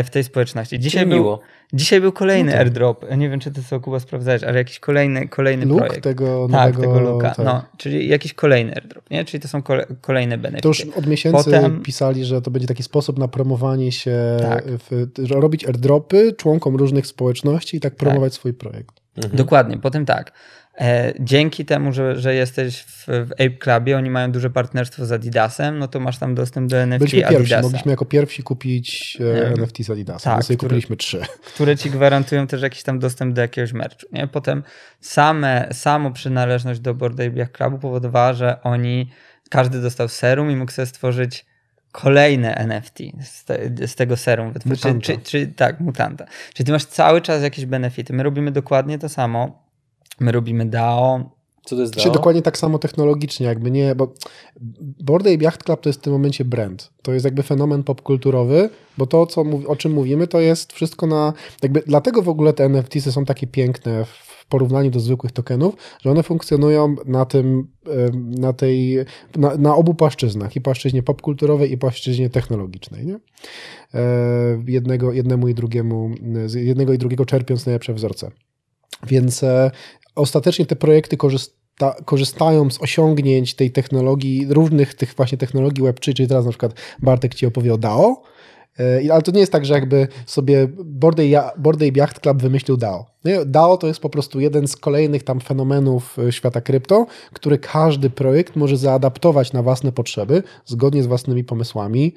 w tej społeczności. Dzisiaj Czyli był, miło. dzisiaj był kolejny No tak. airdrop. Nie wiem, czy ty sobie Kuba sprawdzałeś, ale jakiś kolejny, kolejny Look projekt. tego tak, nowego... tego luka. tak. No, czyli jakiś kolejny airdrop, nie? Czyli to są kole, kolejne benefity. To już od miesięcy Potem- pisali, że to będzie taki sposób na promowanie się, Tak. w, że robić airdropy członkom różnych społeczności i tak promować swój projekt. Mhm. Dokładnie, potem tak. E, dzięki temu, że, że jesteś w, w Ape Clubie, oni mają duże partnerstwo z Adidasem, no to masz tam dostęp do NFT Byliśmy pierwsi, Adidasa, mogliśmy jako pierwsi kupić e, NFT z Adidasa. tak, my sobie który- kupiliśmy trzy. które ci gwarantują też jakiś tam dostęp do jakiegoś merchu. Nie? Potem same, samo przynależność do Bored Ape Clubu powodowała, że oni, każdy dostał serum i mógł sobie stworzyć kolejne NFT z, te, z tego serum Mutanta. czy, czy, tak, mutanta. Czyli ty masz cały czas jakieś benefity. My robimy dokładnie to samo. My robimy DAO, Co to jest Się DAO? dokładnie tak samo technologicznie, jakby nie, bo Bored Ape Yacht Club to jest w tym momencie brand. To jest jakby fenomen popkulturowy, bo to, co, o czym mówimy, to jest wszystko na, jakby dlatego w ogóle te NFT są takie piękne w porównaniu do zwykłych tokenów, że one funkcjonują na tym, na tej, na, na obu płaszczyznach, i płaszczyźnie popkulturowej, i płaszczyźnie technologicznej, nie? E, Jednego, jednemu i drugiemu, z jednego i drugiego czerpiąc najlepsze wzorce. Więc e, ostatecznie te projekty korzysta, korzystają z osiągnięć tej technologii, różnych tych właśnie technologii Web3, czyli teraz na przykład Bartek ci opowie o DAO, E, ale to nie jest tak, że jakby sobie Bored Ape Yacht Club wymyślił DAO. DAO to jest po prostu jeden z kolejnych tam fenomenów e, świata krypto, który każdy projekt może zaadaptować na własne potrzeby, zgodnie z własnymi pomysłami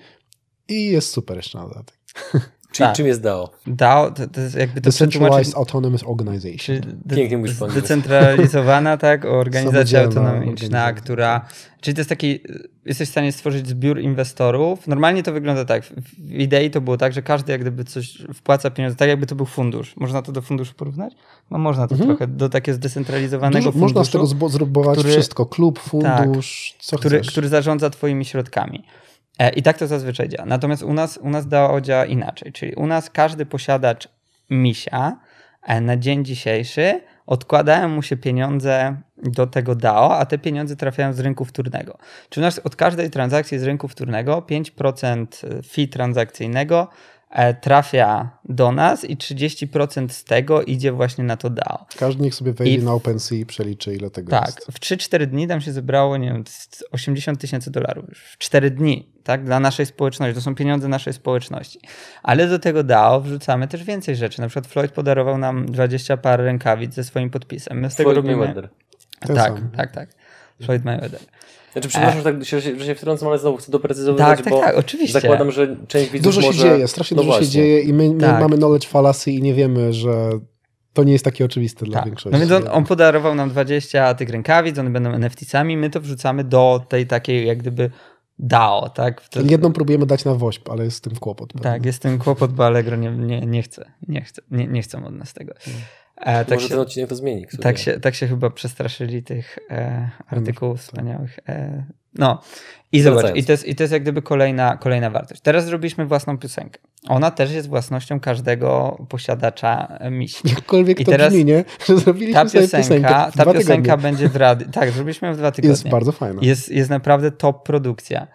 i jest super jeszcze na dodatek. Czyli Tak. czym jest DAO? DAO to, to jest jakby to Decentralized Autonomous Organization. Pięknie mówisz po zdecentralizowana tak, organizacja autonomiczna, organizacja. która, czyli to jest taki, jesteś w stanie stworzyć zbiór inwestorów. Normalnie to wygląda tak, w idei to było tak, że każdy jak gdyby coś wpłaca pieniądze, tak jakby to był fundusz. Można to do funduszu porównać? No można to Mhm. trochę, do takiego zdecentralizowanego Dużo, funduszu. można z tego który- wszystko. Klub, fundusz, co który, chcesz. który zarządza twoimi środkami. E, I tak to zazwyczaj działa. Natomiast u nas, u nas DAO działa inaczej. Czyli u nas każdy posiadacz misia e, na dzień dzisiejszy odkładają mu się pieniądze do tego DAO, a te pieniądze trafiają z rynku wtórnego. Czyli u nas od każdej transakcji z rynku wtórnego 5% fee transakcyjnego trafia do nas i 30% z tego idzie właśnie na to DAO. Każdy niech sobie wejdzie I- na OpenSea i przeliczy, ile tego Tak, jest. w 3-4 dni tam się zebrało, nie wiem, z 80 tysięcy dolarów już. W 4 dni, tak, dla naszej społeczności. To są pieniądze naszej społeczności. Ale do tego DAO wrzucamy też więcej rzeczy. Na przykład Floyd podarował nam 20 par rękawic ze swoim podpisem. My z tego Floyd robimy... Mayweather. Ten Tak, sam. tak, tak. Floyd Mayweather. Znaczy, przepraszam, że, tak, się- że się wtrącam, ale znowu chcę doprecyzować, Tak, tak, bo tak, oczywiście. zakładam, że część widzów Dużo się może... dzieje, strasznie no dużo się właśnie. dzieje i my, my Tak. mamy knowledge fallacy i nie wiemy, że to nie jest takie oczywiste dla Tak. większości. No więc on, on podarował nam 20 tych rękawic, one będą NFT-cami, my to wrzucamy do tej takiej jak gdyby DAO, tak? To- Jedną próbujemy dać na WOŚP, ale jest z tym kłopot. Tak, pewnie. jest ten kłopot, bo Allegro nie, nie, nie chce, nie chce, nie, nie chcą od nas tego. E, tak, Może się, ten odcinek to zmieni. tak, się, tak się chyba przestraszyli tych e, artykułów wspaniałych. E, no i zobacz, i to, jest, i to jest jak gdyby kolejna, kolejna wartość. Teraz zrobiliśmy własną piosenkę. Ona też jest własnością każdego posiadacza e, misi. Jakkolwiek I to teraz brzmi, nie? Że zrobiliśmy Ta piosenka, piosenkę ta piosenka tygodnie. będzie w radiu. Tak, zrobiliśmy ją w dwa tygodnie. Jest bardzo fajna. Jest, jest naprawdę top produkcja.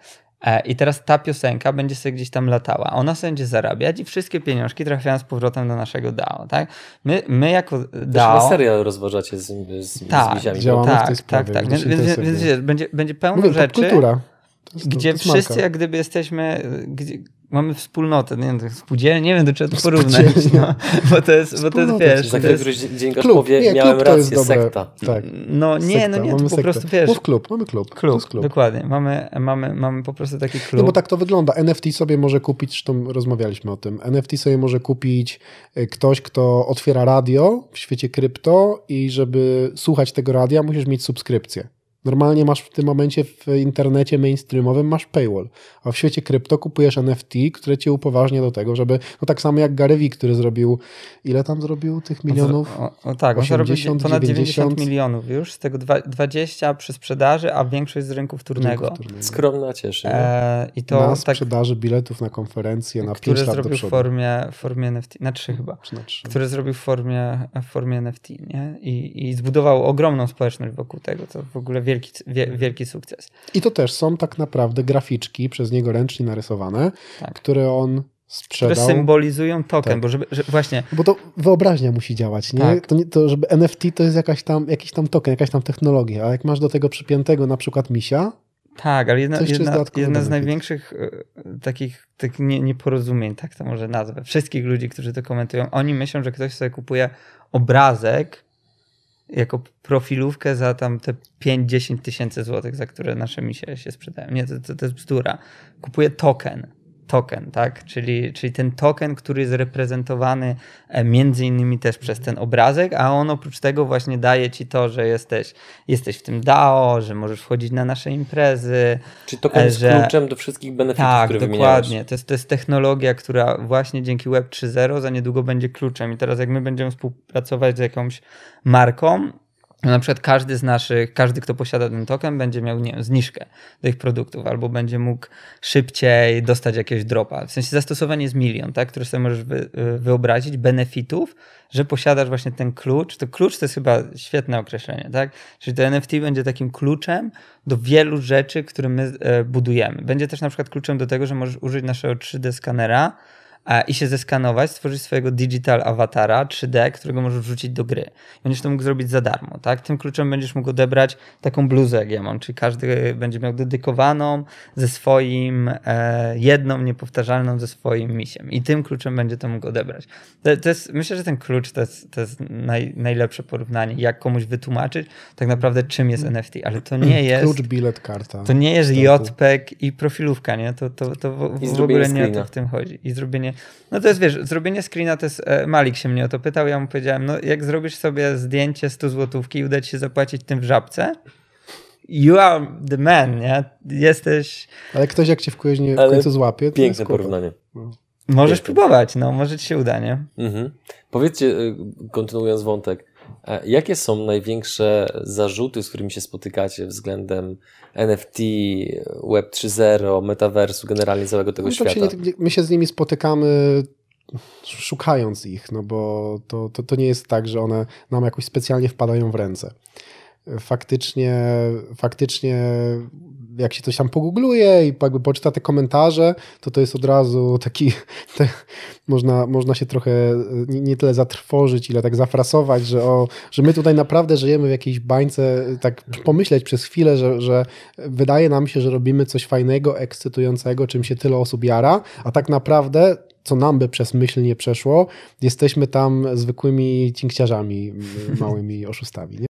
E, I teraz ta piosenka będzie sobie gdzieś tam latała. Ona sobie będzie zarabiać i wszystkie pieniążki trafiają z powrotem do naszego DAO. Tak? My, my jako Też DAO. serial rozważacie z, z, Tak, z w tej Tak, sprawie tak, tak. Więc, więc, więc wiesz, będzie, będzie pełno Mówię, rzeczy, kultura. To jest, gdzie to jest marka. wszyscy jak gdyby jesteśmy, gdzie mamy wspólnotę, nie wiem, to spółdzielnie, nie wiem do czego to porównać, no, bo to jest, bo to jest wiesz, Za któryś Klub, powie, nie, miałem klub to jest rację, sekta. Tak. no nie, Sekta, no nie, to mamy po sektę. prostu wiesz, Mów klub, mamy klub. To klub, jest klub. dokładnie, mamy, mamy, mamy po prostu taki klub. No bo tak to wygląda. NFT sobie może kupić, zresztą rozmawialiśmy o tym, NFT sobie może kupić e, ktoś, kto otwiera radio w świecie krypto i żeby słuchać tego radia, musisz mieć subskrypcję. Normalnie masz w tym momencie w internecie mainstreamowym masz paywall, a w świecie krypto kupujesz NFT, które cię upoważnia do tego, żeby, no tak samo jak Gary Vee, który zrobił, ile tam zrobił tych milionów? O, o, tak, on zarobił 80, ponad 90 90 milionów już, z tego dwa- 20 przy sprzedaży, a większość z rynku wtórnego. Rynku wtórnego. Skromna cieszy. E, I to na tak, sprzedaży biletów na konferencję na 5 które lat do zrobił w przodu. formie, w formie NFT, na trzy chyba. Czy na trzy. Które zrobił w formie, w formie NFT, nie? I, I zbudował ogromną społeczność wokół tego, to w ogóle wielki, wie, wielki sukces. I to też są tak naprawdę graficzki przez niego ręcznie narysowane, Tak. które on sprzedał. Które symbolizują token, Tak. bo żeby, że właśnie Bo to wyobraźnia musi działać, nie? Tak. To, nie to, żeby NFT to jest jakaś tam, jakiś tam token, jakaś tam technologia, a jak masz do tego przypiętego na przykład misia, Tak, ale jedna, jedna, jedna z największych e, takich, takich nie, nieporozumień, tak to może nazwę, wszystkich ludzi, którzy to komentują, oni myślą, że ktoś sobie kupuje obrazek jako profilówkę za tam te 5-10 tysięcy złotych, za które nasze misie się sprzedają. Nie, to, to, to jest bzdura. Kupuje token. Token, tak? Czyli, czyli ten token, który jest reprezentowany e, między innymi też przez ten obrazek, a on oprócz tego właśnie daje ci to, że jesteś, jesteś w tym DAO, że możesz wchodzić na nasze imprezy, Czyli token jest że- kluczem do wszystkich benefitów, tak, które wymieniałeś. dokładnie. To jest, to jest technologia, która właśnie dzięki Web 3.0 za niedługo będzie kluczem. I teraz jak my będziemy współpracować z jakąś marką, na przykład każdy z naszych, każdy, kto posiada ten token, będzie miał nie wiem, zniżkę do ich produktów, albo będzie mógł szybciej dostać jakiegoś dropa. W sensie zastosowanie jest milion, tak, które sobie możesz wy, wyobrazić, benefitów, że posiadasz właśnie ten klucz. To klucz to jest chyba świetne określenie, tak? Czyli to NFT będzie takim kluczem do wielu rzeczy, które my e, budujemy. Będzie też na przykład kluczem do tego, że możesz użyć naszego 3D skanera i się zeskanować, stworzyć swojego digital awatara 3D, którego możesz wrzucić do gry. I Będziesz to mógł zrobić za darmo, tak? Tym kluczem będziesz mógł odebrać taką bluzę, jak ja mam, czyli każdy będzie miał dedykowaną ze swoim, e, jedną niepowtarzalną ze swoim misiem. I tym kluczem będzie to mógł odebrać. To, to jest, myślę, że ten klucz to jest, to jest naj, najlepsze porównanie, jak komuś wytłumaczyć tak naprawdę, czym jest NFT, ale to nie jest... klucz, bilet, karta. To nie jest. JPEG i profilówka, nie? To, to, to w, w ogóle nie o to w tym chodzi. I zrobienie. No to jest, wiesz, zrobienie screena to jest. e, Malik się mnie o to pytał, ja mu powiedziałem, no jak zrobisz sobie zdjęcie 100 złotówki i uda ci się zapłacić tym w żabce, you are the man, nie? Jesteś. Ale ktoś jak cię w końcu, w końcu złapie, to Piękne porównanie. Możesz Piękne. próbować, no, może ci się uda, nie? Mhm. Powiedzcie, y, kontynuując wątek, jakie są największe zarzuty, z którymi się spotykacie względem NFT, Web 3.0, metaversu, generalnie całego tego No, tak się świata? nie, my się z nimi spotykamy szukając ich, no bo to, to, to nie jest tak, że one nam jakoś specjalnie wpadają w ręce. Faktycznie, faktycznie jak się coś tam pogoogluje i jakby poczyta te komentarze, to to jest od razu taki, te, można, można się trochę nie, nie tyle zatrwożyć, ile tak zafrasować, że, o, że my tutaj naprawdę żyjemy w jakiejś bańce, tak pomyśleć przez chwilę, że, że wydaje nam się, że robimy coś fajnego, ekscytującego, czym się tyle osób jara, a tak naprawdę co nam by przez myśl nie przeszło, jesteśmy tam zwykłymi cinkciarzami, małymi oszustami. Nie?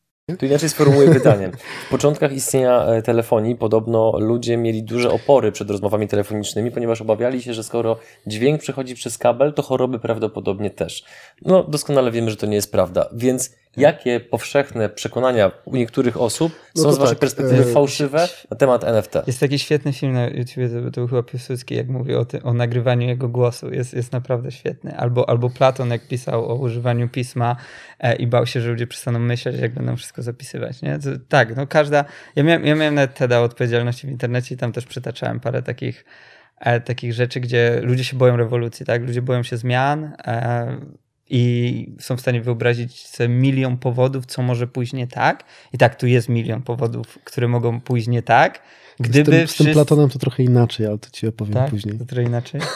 Tu inaczej sformułuję pytanie. W początkach istnienia e, telefonii podobno ludzie mieli duże opory przed rozmowami telefonicznymi, ponieważ obawiali się, że skoro dźwięk przechodzi przez kabel, to choroby prawdopodobnie też. No, doskonale wiemy, że to nie jest prawda. Więc jakie powszechne przekonania u niektórych osób No są z Waszej tak, perspektywy e, fałszywe na temat NFT? Jest taki świetny film na YouTubie, to, to był chyba Piłsudski, jak mówi o, tym, o nagrywaniu jego głosu. Jest, jest naprawdę świetny. Albo, albo Platon, jak pisał o używaniu pisma e, i bał się, że ludzie przestaną myśleć, jak będą wszystko zapisywać. Nie? To, tak, no każda... Ja miałem, ja miałem nawet TEDa o odpowiedzialności w internecie i tam też przytaczałem parę takich, e, takich rzeczy, gdzie ludzie się boją rewolucji, tak? Ludzie boją się zmian e, i są w stanie wyobrazić sobie milion powodów, co może pójść nie tak. I tak, tu jest milion powodów, które mogą pójść nie tak. Gdyby z, tym, z tym Platonem to trochę inaczej, ale to ci opowiem tak? później. To trochę inaczej.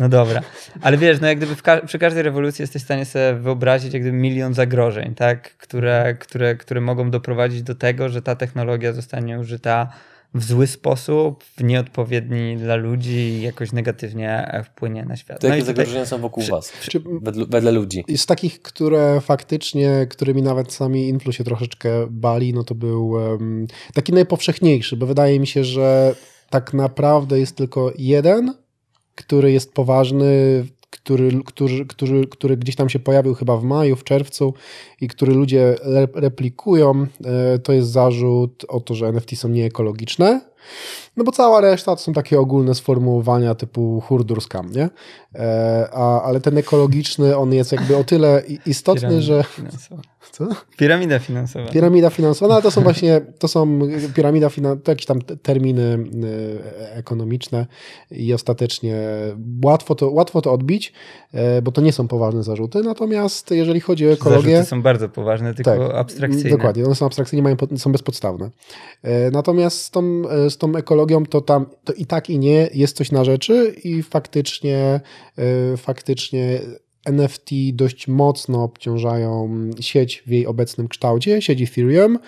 No dobra. Ale wiesz, no jak gdyby ka- przy każdej rewolucji jesteś w stanie sobie wyobrazić jak gdyby milion zagrożeń, tak? Które, które, które mogą doprowadzić do tego, że ta technologia zostanie użyta w zły sposób, w nieodpowiedni dla ludzi jakoś negatywnie e, wpłynie na świat. To No i jakie tutaj- zagrożenia są wokół przy- Was, Czy, wedle, wedle ludzi? Z takich, które faktycznie, którymi nawet sami influ się troszeczkę bali, no to był em, taki najpowszechniejszy, bo wydaje mi się, że tak naprawdę jest tylko jeden, który jest poważny, który, który, który, który gdzieś tam się pojawił chyba w maju, w czerwcu i który ludzie re- replikują, e, to jest zarzut o to, że NFT są nieekologiczne. No bo cała reszta to są takie ogólne sformułowania typu hurdur scam, nie? E, a, ale ten ekologiczny, on jest jakby o tyle istotny, że... Co? Piramida finansowa. Piramida finansowa, no ale to są właśnie, to są piramida finansowa, to jakieś tam terminy y, ekonomiczne i ostatecznie łatwo to, łatwo to odbić, e, bo to nie są poważne zarzuty, natomiast jeżeli chodzi o ekologię... Zarzuty są bardzo poważne, tylko abstrakcyjne. Dokładnie, one są abstrakcyjne, mają, są bezpodstawne. E, Natomiast z tą, e, z tą ekologią to tam to i tak i nie jest coś na rzeczy i faktycznie, e, faktycznie NFT dość mocno obciążają sieć w jej obecnym kształcie, sieć Ethereum.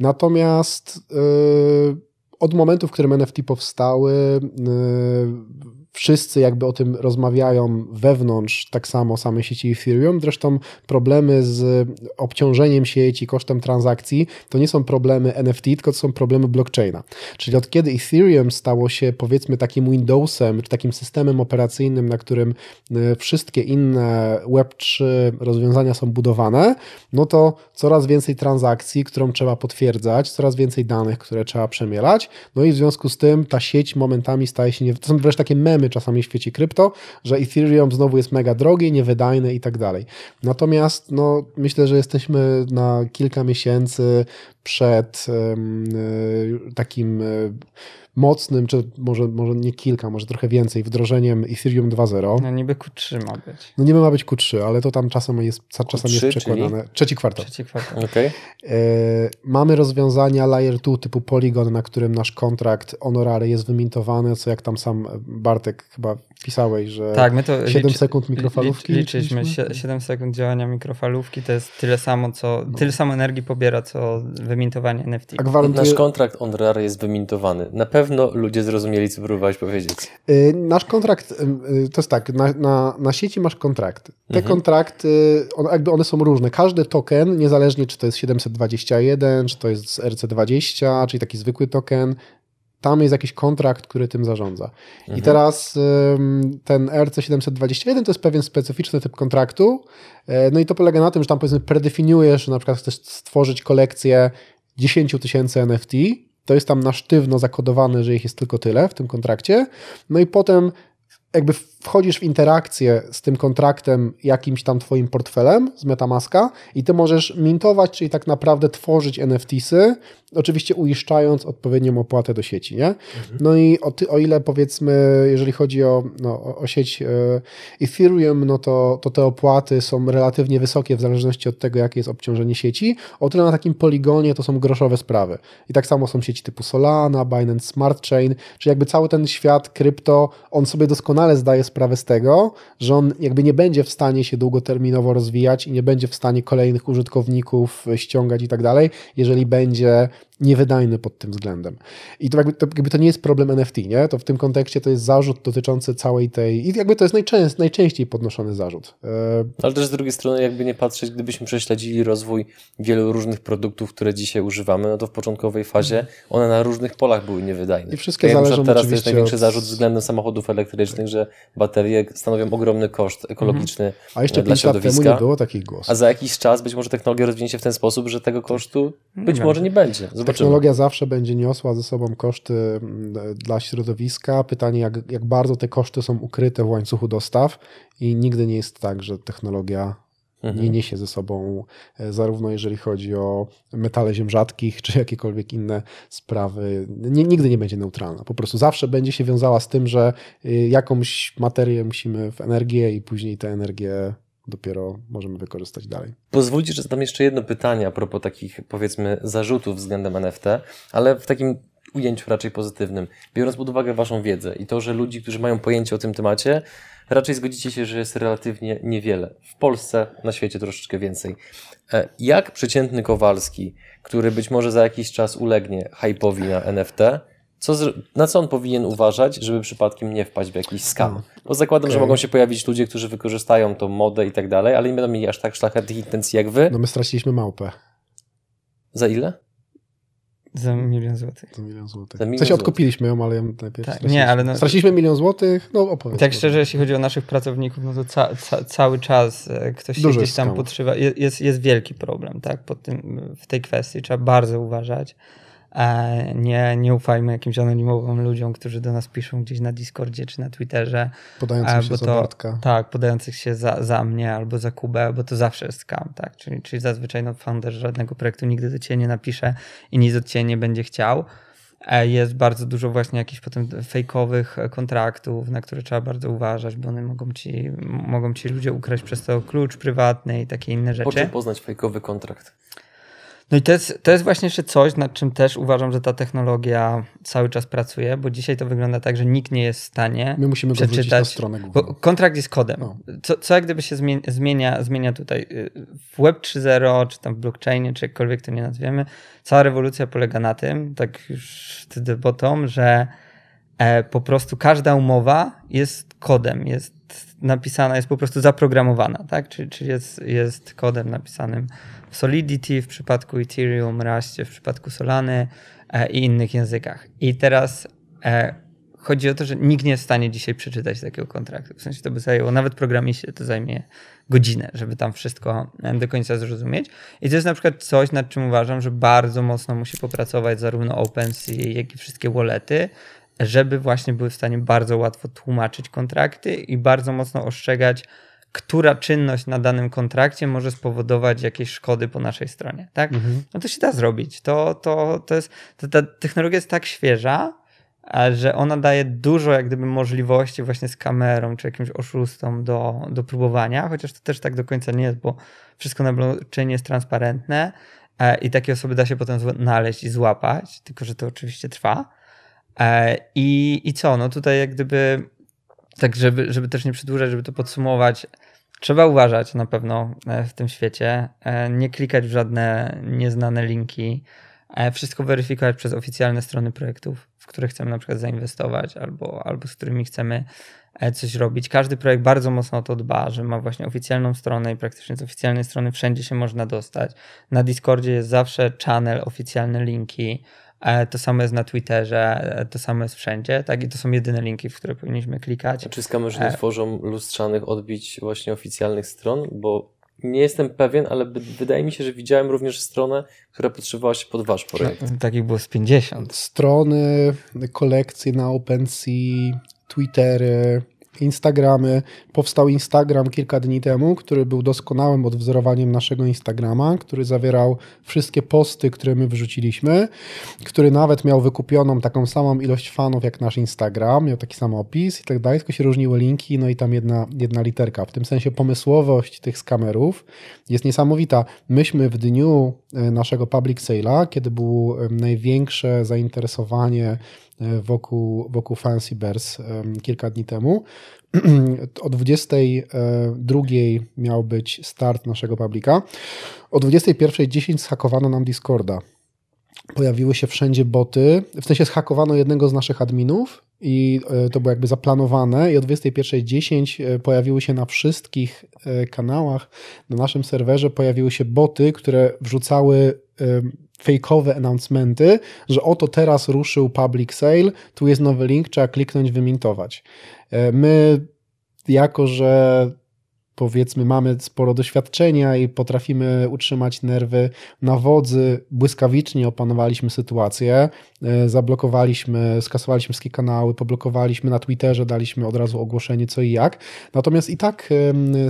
Natomiast yy, od momentu, w którym NFT powstały, yy, wszyscy jakby o tym rozmawiają wewnątrz tak samo samej sieci Ethereum. Zresztą problemy z obciążeniem sieci kosztem transakcji to nie są problemy NFT, tylko to są problemy blockchaina. Czyli od kiedy Ethereum stało się powiedzmy takim Windowsem, czy takim systemem operacyjnym, na którym e, wszystkie inne Web3 rozwiązania są budowane, no to coraz więcej transakcji, którą trzeba potwierdzać, coraz więcej danych, które trzeba przemielać, no i w związku z tym ta sieć momentami staje się, nie... to są wreszcie takie memy czasami w świecie krypto, że Ethereum znowu jest mega drogie, niewydajne i tak dalej. Natomiast no, myślę, że jesteśmy na kilka miesięcy przed um, takim um, mocnym, czy może, może nie kilka, może trochę więcej, wdrożeniem Ethereum 2.0. No niby Q3 ma być. No niby ma być Q3, ale to tam czasem jest, czasem Q3, jest przekładane. czyli? Trzeci kwartał. Trzeci kwartał. Okay. E, mamy rozwiązania Layer 2 typu Polygon, na którym nasz kontrakt honorary jest wymintowany, co jak tam sam Bartek chyba pisałeś, że Tak, my to 7 licz- sekund mikrofalówki. Licz, liczyliśmy liczyliśmy? sie- 7 sekund działania mikrofalówki, to jest tyle samo, co, tyle samo energii pobiera, co wymintowanie NFT. A gwarantuje, Nasz kontrakt on rare jest wymintowany. Na pewno ludzie zrozumieli, co próbowałeś powiedzieć. Y, Nasz kontrakt, y, to jest tak, na, na, na sieci masz kontrakty. Te Mhm. kontrakty, one, jakby one są różne. Każdy token, niezależnie czy to jest 721, czy to jest RC20, czyli taki zwykły token, tam jest jakiś kontrakt, który tym zarządza. I teraz ten RC721 to jest pewien specyficzny typ kontraktu. E, No i to polega na tym, że tam powiedzmy predefiniujesz, że na przykład chcesz stworzyć kolekcję 10 tysięcy NFT, to jest tam na sztywno zakodowane, że ich jest tylko tyle w tym kontrakcie. No i potem jakby wchodzisz w interakcję z tym kontraktem jakimś tam twoim portfelem z Metamaska i ty możesz mintować, czyli tak naprawdę tworzyć NFTsy, oczywiście uiszczając odpowiednią opłatę do sieci, nie? No i o, ty, o ile powiedzmy, jeżeli chodzi o, no, o- o sieć e, Ethereum, no to, to te opłaty są relatywnie wysokie w zależności od tego, jakie jest obciążenie sieci, o tyle na takim poligonie to są groszowe sprawy. I tak samo są sieci typu Solana, Binance Smart Chain, czyli jakby cały ten świat krypto, on sobie doskonale zdaje sprawę z tego, że on jakby nie będzie w stanie się długoterminowo rozwijać i nie będzie w stanie kolejnych użytkowników ściągać i tak dalej, jeżeli będzie niewydajny pod tym względem. I to jakby, to jakby to nie jest problem NFT, nie? To w tym kontekście to jest zarzut dotyczący całej tej... I jakby to jest najczęst, najczęściej podnoszony zarzut. E, Ale też z drugiej strony, jakby nie patrzeć, gdybyśmy prześledzili rozwój wielu różnych produktów, które dzisiaj używamy, no to w początkowej fazie one na różnych polach były niewydajne. I wszystkie Tak zależą teraz to jest największy od- zarzut względem samochodów elektrycznych, że baterie stanowią ogromny koszt ekologiczny A jeszcze dla 5 lat temu środowiska. nie było takich głosów. A za jakiś czas być może technologia rozwinie się w ten sposób, że tego kosztu być Nie może nie będzie. Technologia zawsze będzie niosła ze sobą koszty mm, dla środowiska. Pytanie, jak, jak bardzo te koszty są ukryte w łańcuchu dostaw i nigdy nie jest tak, że technologia Mhm. nie niesie ze sobą, e, zarówno jeżeli chodzi o metale ziem rzadkich, czy jakiekolwiek inne sprawy, nie, nigdy nie będzie neutralna. Po prostu zawsze będzie się wiązała z tym, że y, jakąś materię musimy w energię i później tę energię dopiero możemy wykorzystać dalej. Pozwólcie, że zadam jeszcze jedno pytanie a propos takich, powiedzmy, zarzutów względem NFT, ale w takim ujęciu raczej pozytywnym. Biorąc pod uwagę Waszą wiedzę i to, że ludzi, którzy mają pojęcie o tym temacie, raczej zgodzicie się, że jest relatywnie niewiele. W Polsce, na świecie troszeczkę więcej. E, Jak przeciętny Kowalski, który być może za jakiś czas ulegnie hype'owi na NFT, co na co on powinien uważać, żeby przypadkiem nie wpaść w jakiś skam? Bo zakładam, że Okej. mogą się pojawić ludzie, którzy wykorzystają tą modę i tak dalej, ale nie będą mieli aż tak szlachetnych intencji jak wy. No my straciliśmy małpę Za ile? Za milion złotych. za milion złotych. Za milion w sensie złotych. odkupiliśmy ją, ale ją najpierw Tak, straciliśmy. nie, ale no- Straciliśmy milion złotych, no opowiedz. Tak szczerze, jeśli chodzi o naszych pracowników, no to ca, ca, cały czas e, ktoś się gdzieś jest tam podszywa. Je- Jest, jest wielki problem tak, pod tym, w tej kwestii. Trzeba bardzo uważać. E, nie, nie ufajmy jakimś anonimowym ludziom, którzy do nas piszą gdzieś na Discordzie czy na Twitterze. Podających się za Bartka. Tak, podających się za, za mnie albo za Kubę, bo to zawsze jest scam, tak? Czyli, czyli zazwyczaj no, founder żadnego projektu nigdy do ciebie nie napisze i nic od ciebie nie będzie chciał. E, jest bardzo dużo właśnie jakichś potem fejkowych kontraktów, na które trzeba bardzo uważać, bo one mogą ci, mogą ci ludzie ukraść przez to klucz prywatny i takie inne rzeczy. Po czym poznać fejkowy kontrakt? No i to jest, to jest właśnie jeszcze coś, nad czym też uważam, że ta technologia cały czas pracuje, bo dzisiaj to wygląda tak, że nikt nie jest w stanie My musimy przeczytać. Na stronę główną. Kontrakt jest kodem. No. Co, co jak gdyby się zmienia, zmienia tutaj? W Web 3.0, czy tam w blockchainie, czy jakkolwiek to nie nazwiemy, cała rewolucja polega na tym, tak już wtedy bottom, że e, po prostu każda umowa jest kodem, jest napisana, jest po prostu zaprogramowana, tak? Czyli, czyli jest, jest kodem napisanym w Solidity, w przypadku Ethereum, Rustie, w przypadku Solany e, i innych językach. I teraz e, chodzi o to, że nikt nie jest w stanie dzisiaj przeczytać takiego kontraktu. W sensie to by zajęło, nawet programiście to zajmie godzinę, żeby tam wszystko e, do końca zrozumieć. I to jest na przykład coś, nad czym uważam, że bardzo mocno musi popracować zarówno OpenSea, jak i wszystkie wallety, żeby właśnie były w stanie bardzo łatwo tłumaczyć kontrakty i bardzo mocno ostrzegać, która czynność na danym kontrakcie może spowodować jakieś szkody po naszej stronie. Tak? Mhm. No to się da zrobić. To, to, to jest, to, ta technologia jest tak świeża, że ona daje dużo jak gdyby możliwości właśnie z kamerą czy jakimś oszustom do, do próbowania, chociaż to też tak do końca nie jest, bo wszystko na blockchainie jest transparentne e, i takie osoby da się potem znaleźć i złapać, tylko że to oczywiście trwa. E, I, i co? No tutaj jak gdyby, tak żeby, żeby też nie przedłużać, żeby to podsumować, trzeba uważać na pewno e, w tym świecie, e, nie klikać w żadne nieznane linki, wszystko weryfikować przez oficjalne strony projektów, w które chcemy na przykład zainwestować albo, albo z którymi chcemy coś robić. Każdy projekt bardzo mocno o to dba, że ma właśnie oficjalną stronę i praktycznie z oficjalnej strony wszędzie się można dostać. Na Discordzie jest zawsze channel, oficjalne linki. E, to samo jest na Twitterze, e, to samo jest wszędzie, tak? I to są jedyne linki, w które powinniśmy klikać. Czy skamerzy nie e, tworzą lustrzanych odbić właśnie oficjalnych stron? Bo nie jestem pewien, ale wydaje mi się, że widziałem również stronę, która potrzebowała się pod wasz projekt. No, takich było z 50. Strony, kolekcje na OpenSea, Twittery, Instagramy. Powstał Instagram kilka dni temu, który był doskonałym odwzorowaniem naszego Instagrama, który zawierał wszystkie posty, które my wrzuciliśmy, który nawet miał wykupioną taką samą ilość fanów jak nasz Instagram, miał taki sam opis i tak dalej, tylko się różniły linki, no i tam jedna, jedna literka. W tym sensie pomysłowość tych skamerów jest niesamowita. Myśmy w dniu e, naszego public sale'a, kiedy było największe zainteresowanie wokół, wokół Fancy Bears kilka dni temu. O 22 miał być start naszego publika. O 21.10 zhakowano nam Discorda. Pojawiły się wszędzie boty, w sensie zhakowano jednego z naszych adminów i e, to było jakby zaplanowane i o 21.10 e, pojawiły się na wszystkich kanałach na naszym serwerze pojawiły się boty, które wrzucały fejkowe announcementy, że oto teraz ruszył public sale, tu jest nowy link, trzeba kliknąć, wymintować. E, my, jako że powiedzmy mamy sporo doświadczenia i potrafimy utrzymać nerwy na wodzy, błyskawicznie opanowaliśmy sytuację, e, zablokowaliśmy, skasowaliśmy wszystkie kanały, poblokowaliśmy na Twitterze, daliśmy od razu ogłoszenie co i jak. Natomiast i tak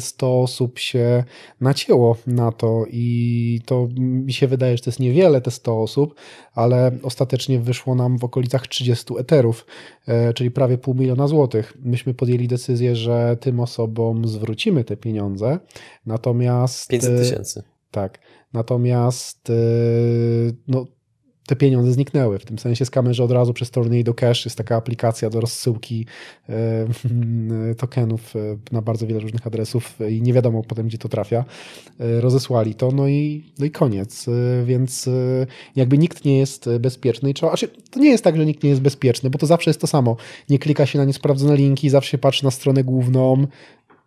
100 osób się nacięło na to i to mi się wydaje, że to jest niewiele te 100 osób, ale ostatecznie wyszło nam w okolicach 30 eterów, e, czyli prawie pół miliona złotych. Myśmy podjęli decyzję, że tym osobom zwrócimy te pieniądze, natomiast... 500 e, tysięcy. Tak, natomiast e, no, te pieniądze zniknęły. W tym sensie z kamerzy od razu przez Tornado Cash jest taka aplikacja do rozsyłki e, tokenów e, na bardzo wiele różnych adresów i nie wiadomo potem, gdzie to trafia. E, rozesłali to, no i, no i koniec. Więc jakby nikt nie jest bezpieczny. I trzeba, znaczy, to nie jest tak, że nikt nie jest bezpieczny, bo to zawsze jest to samo. Nie klika się na niesprawdzone linki, zawsze się patrzy na stronę główną,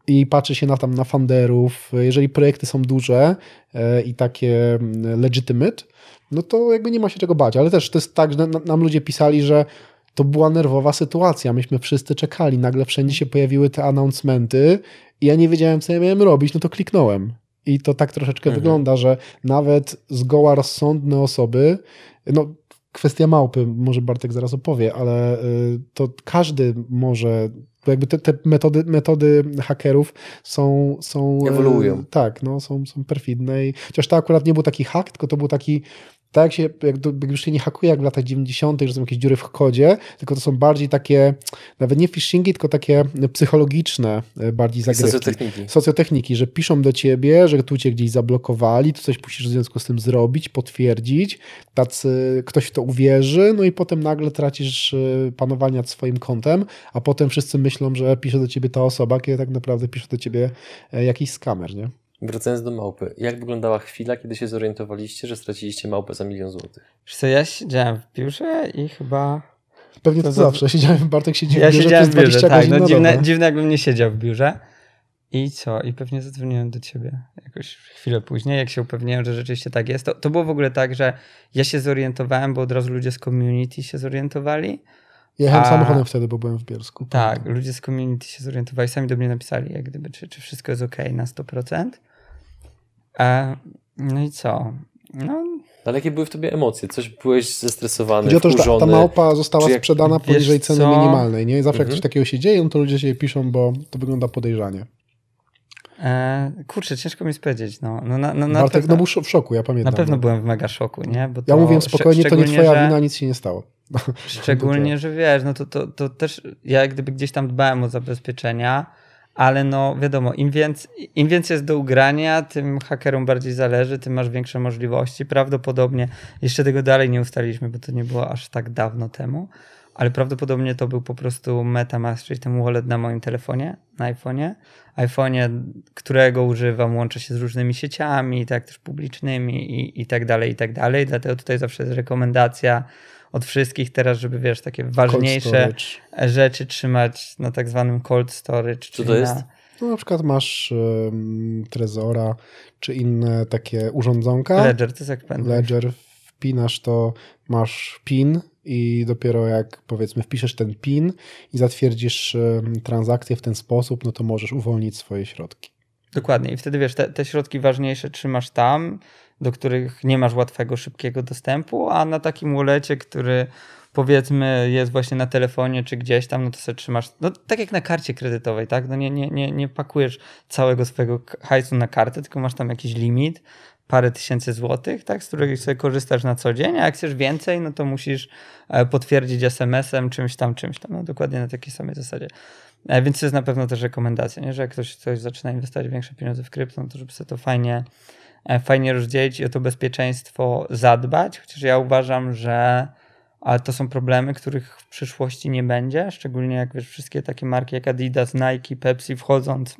i patrzy się na tam na funderów. Jeżeli projekty są duże i takie mm, legitimate, no to jakby nie ma się czego bać. Ale też to jest tak, że nam ludzie pisali, że to była nerwowa sytuacja. Myśmy wszyscy czekali. Nagle wszędzie się pojawiły te announcementy i ja nie wiedziałem, co ja miałem robić, no to kliknąłem. I to tak troszeczkę mhm. wygląda, że nawet zgoła rozsądne osoby, no kwestia małpy, może Bartek zaraz opowie, ale y, to każdy może jakby te, te, metody, metody hakerów są, są ewoluują. Tak, no, są, są perfidne. I, chociaż to akurat nie był taki hack, tylko to był taki tak jak się, jak, jak już się nie hakuje jak w latach 90., że są jakieś dziury w kodzie, tylko to są bardziej takie, nawet nie phishingi, tylko takie psychologiczne e, bardziej zagrywki. Socjotechniki. Socjotechniki, że piszą do ciebie, że tu cię gdzieś zablokowali, tu coś musisz w związku z tym zrobić, potwierdzić, tacy, ktoś w to uwierzy, no i potem nagle tracisz e, panowanie nad swoim kontem, a potem wszyscy myślą, że pisze do ciebie ta osoba, kiedy tak naprawdę pisze do ciebie e, jakiś skamer, nie? Wracając do małpy, jak wyglądała chwila, kiedy się zorientowaliście, że straciliście małpę za milion złotych? Wiesz co, ja siedziałem w biurze i chyba... Pewnie to, to zawsze. Siedziałem, Bartek siedzi ja w biurze siedziałem przez 20 w biurze, tak. No, dziwne, dobę. dziwne jakbym nie siedział w biurze. I co? I pewnie zadzwoniłem do ciebie jakoś chwilę później, jak się upewniłem, że rzeczywiście tak jest. To, to było w ogóle tak, że ja się zorientowałem, bo od razu ludzie z community się zorientowali. Jechałem A- samochodem wtedy, bo byłem w Bielsku. Tak, ludzie z community się zorientowali, sami do mnie napisali, jak gdyby, czy, czy wszystko jest ok na 100%. E, no i co? No, Ale jakie były w tobie emocje? Coś byłeś zestresowany, Chodzi o to, że ta, ta małpa została jak- sprzedana poniżej ceny co? minimalnej. Nie? I zawsze jak Mhm. coś takiego się dzieje, no to ludzie się piszą, bo to wygląda podejrzanie. e, kurczę, ciężko mi powiedzieć. No, no, na, no, na, Bartek pewno, no, był w szoku, ja pamiętam. na pewno no. byłem w mega szoku, nie? Bo Ja to mówiłem szcz- spokojnie, to nie twoja że- wina, nic się nie stało. Szczególnie, że wiesz, no to, to, to też ja jak gdyby gdzieś tam dbałem o zabezpieczenia, ale no wiadomo, im więcej, im więcej jest do ugrania, tym hakerom bardziej zależy, tym masz większe możliwości. Prawdopodobnie, jeszcze tego dalej nie ustaliliśmy, bo to nie było aż tak dawno temu, ale prawdopodobnie to był po prostu MetaMask, czyli ten wallet na moim telefonie, na iPhone'ie. iPhone'ie, którego używam, łączę się z różnymi sieciami, tak też publicznymi i, i tak dalej, i tak dalej. Dlatego tutaj zawsze jest rekomendacja od wszystkich teraz, żeby wiesz, takie ważniejsze rzeczy trzymać na tak zwanym cold storage. Co czyli to jest? Na, No, na przykład masz um, Trezora, czy inne takie urządzonka. Ledger, to jest jak pendrive. Ledger, wpinasz to, masz PIN i dopiero jak powiedzmy wpiszesz ten PIN i zatwierdzisz em, transakcję w ten sposób, no to możesz uwolnić swoje środki. Dokładnie. I wtedy wiesz, te, te środki ważniejsze trzymasz tam, do których nie masz łatwego, szybkiego dostępu, a na takim wallecie, który powiedzmy jest właśnie na telefonie czy gdzieś tam, no to sobie trzymasz, no tak jak na karcie kredytowej, tak? No nie, nie, nie, nie pakujesz całego swojego hajsu na kartę, tylko masz tam jakiś limit, parę tysięcy złotych, tak? Z których sobie korzystasz na co dzień, a jak chcesz więcej, no to musisz e, potwierdzić SMS-em, czymś tam, czymś tam, no dokładnie na takiej samej zasadzie. E, Więc to jest na pewno też rekomendacja, nie? że jak ktoś, ktoś zaczyna inwestować większe pieniądze w krypto, no to żeby sobie to fajnie, fajnie rozdzielić i o to bezpieczeństwo zadbać, chociaż ja uważam, że to są problemy, których w przyszłości nie będzie, szczególnie jak wiesz, wszystkie takie marki jak Adidas, Nike, Pepsi wchodząc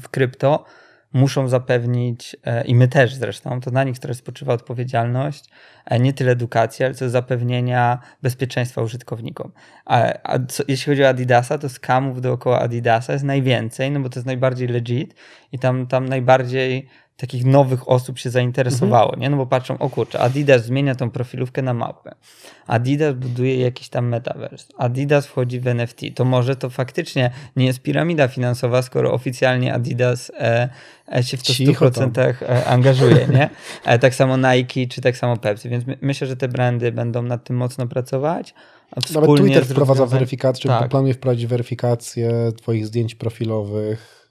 w krypto, muszą zapewnić, e, i my też zresztą, to na nich teraz spoczywa odpowiedzialność, e, nie tyle edukacji, ale co zapewnienia bezpieczeństwa użytkownikom. A, a co, jeśli chodzi o Adidasa, to skamów dookoła Adidasa jest najwięcej, no bo to jest najbardziej legit i tam, tam najbardziej takich nowych osób się zainteresowało, nie? No bo patrzą, o kurczę, Adidas zmienia tą profilówkę na mapę. Adidas buduje jakiś tam metaverse. Adidas wchodzi w NFT. To może to faktycznie nie jest piramida finansowa, skoro oficjalnie Adidas e, e, się w to Cicho 100% e, angażuje, nie? E, tak samo Nike czy tak samo Pepsi, więc my, myślę, że te brandy będą nad tym mocno pracować. Nawet Twitter wprowadza weryfikację, czy Tak. planuje wprowadzić weryfikację twoich zdjęć profilowych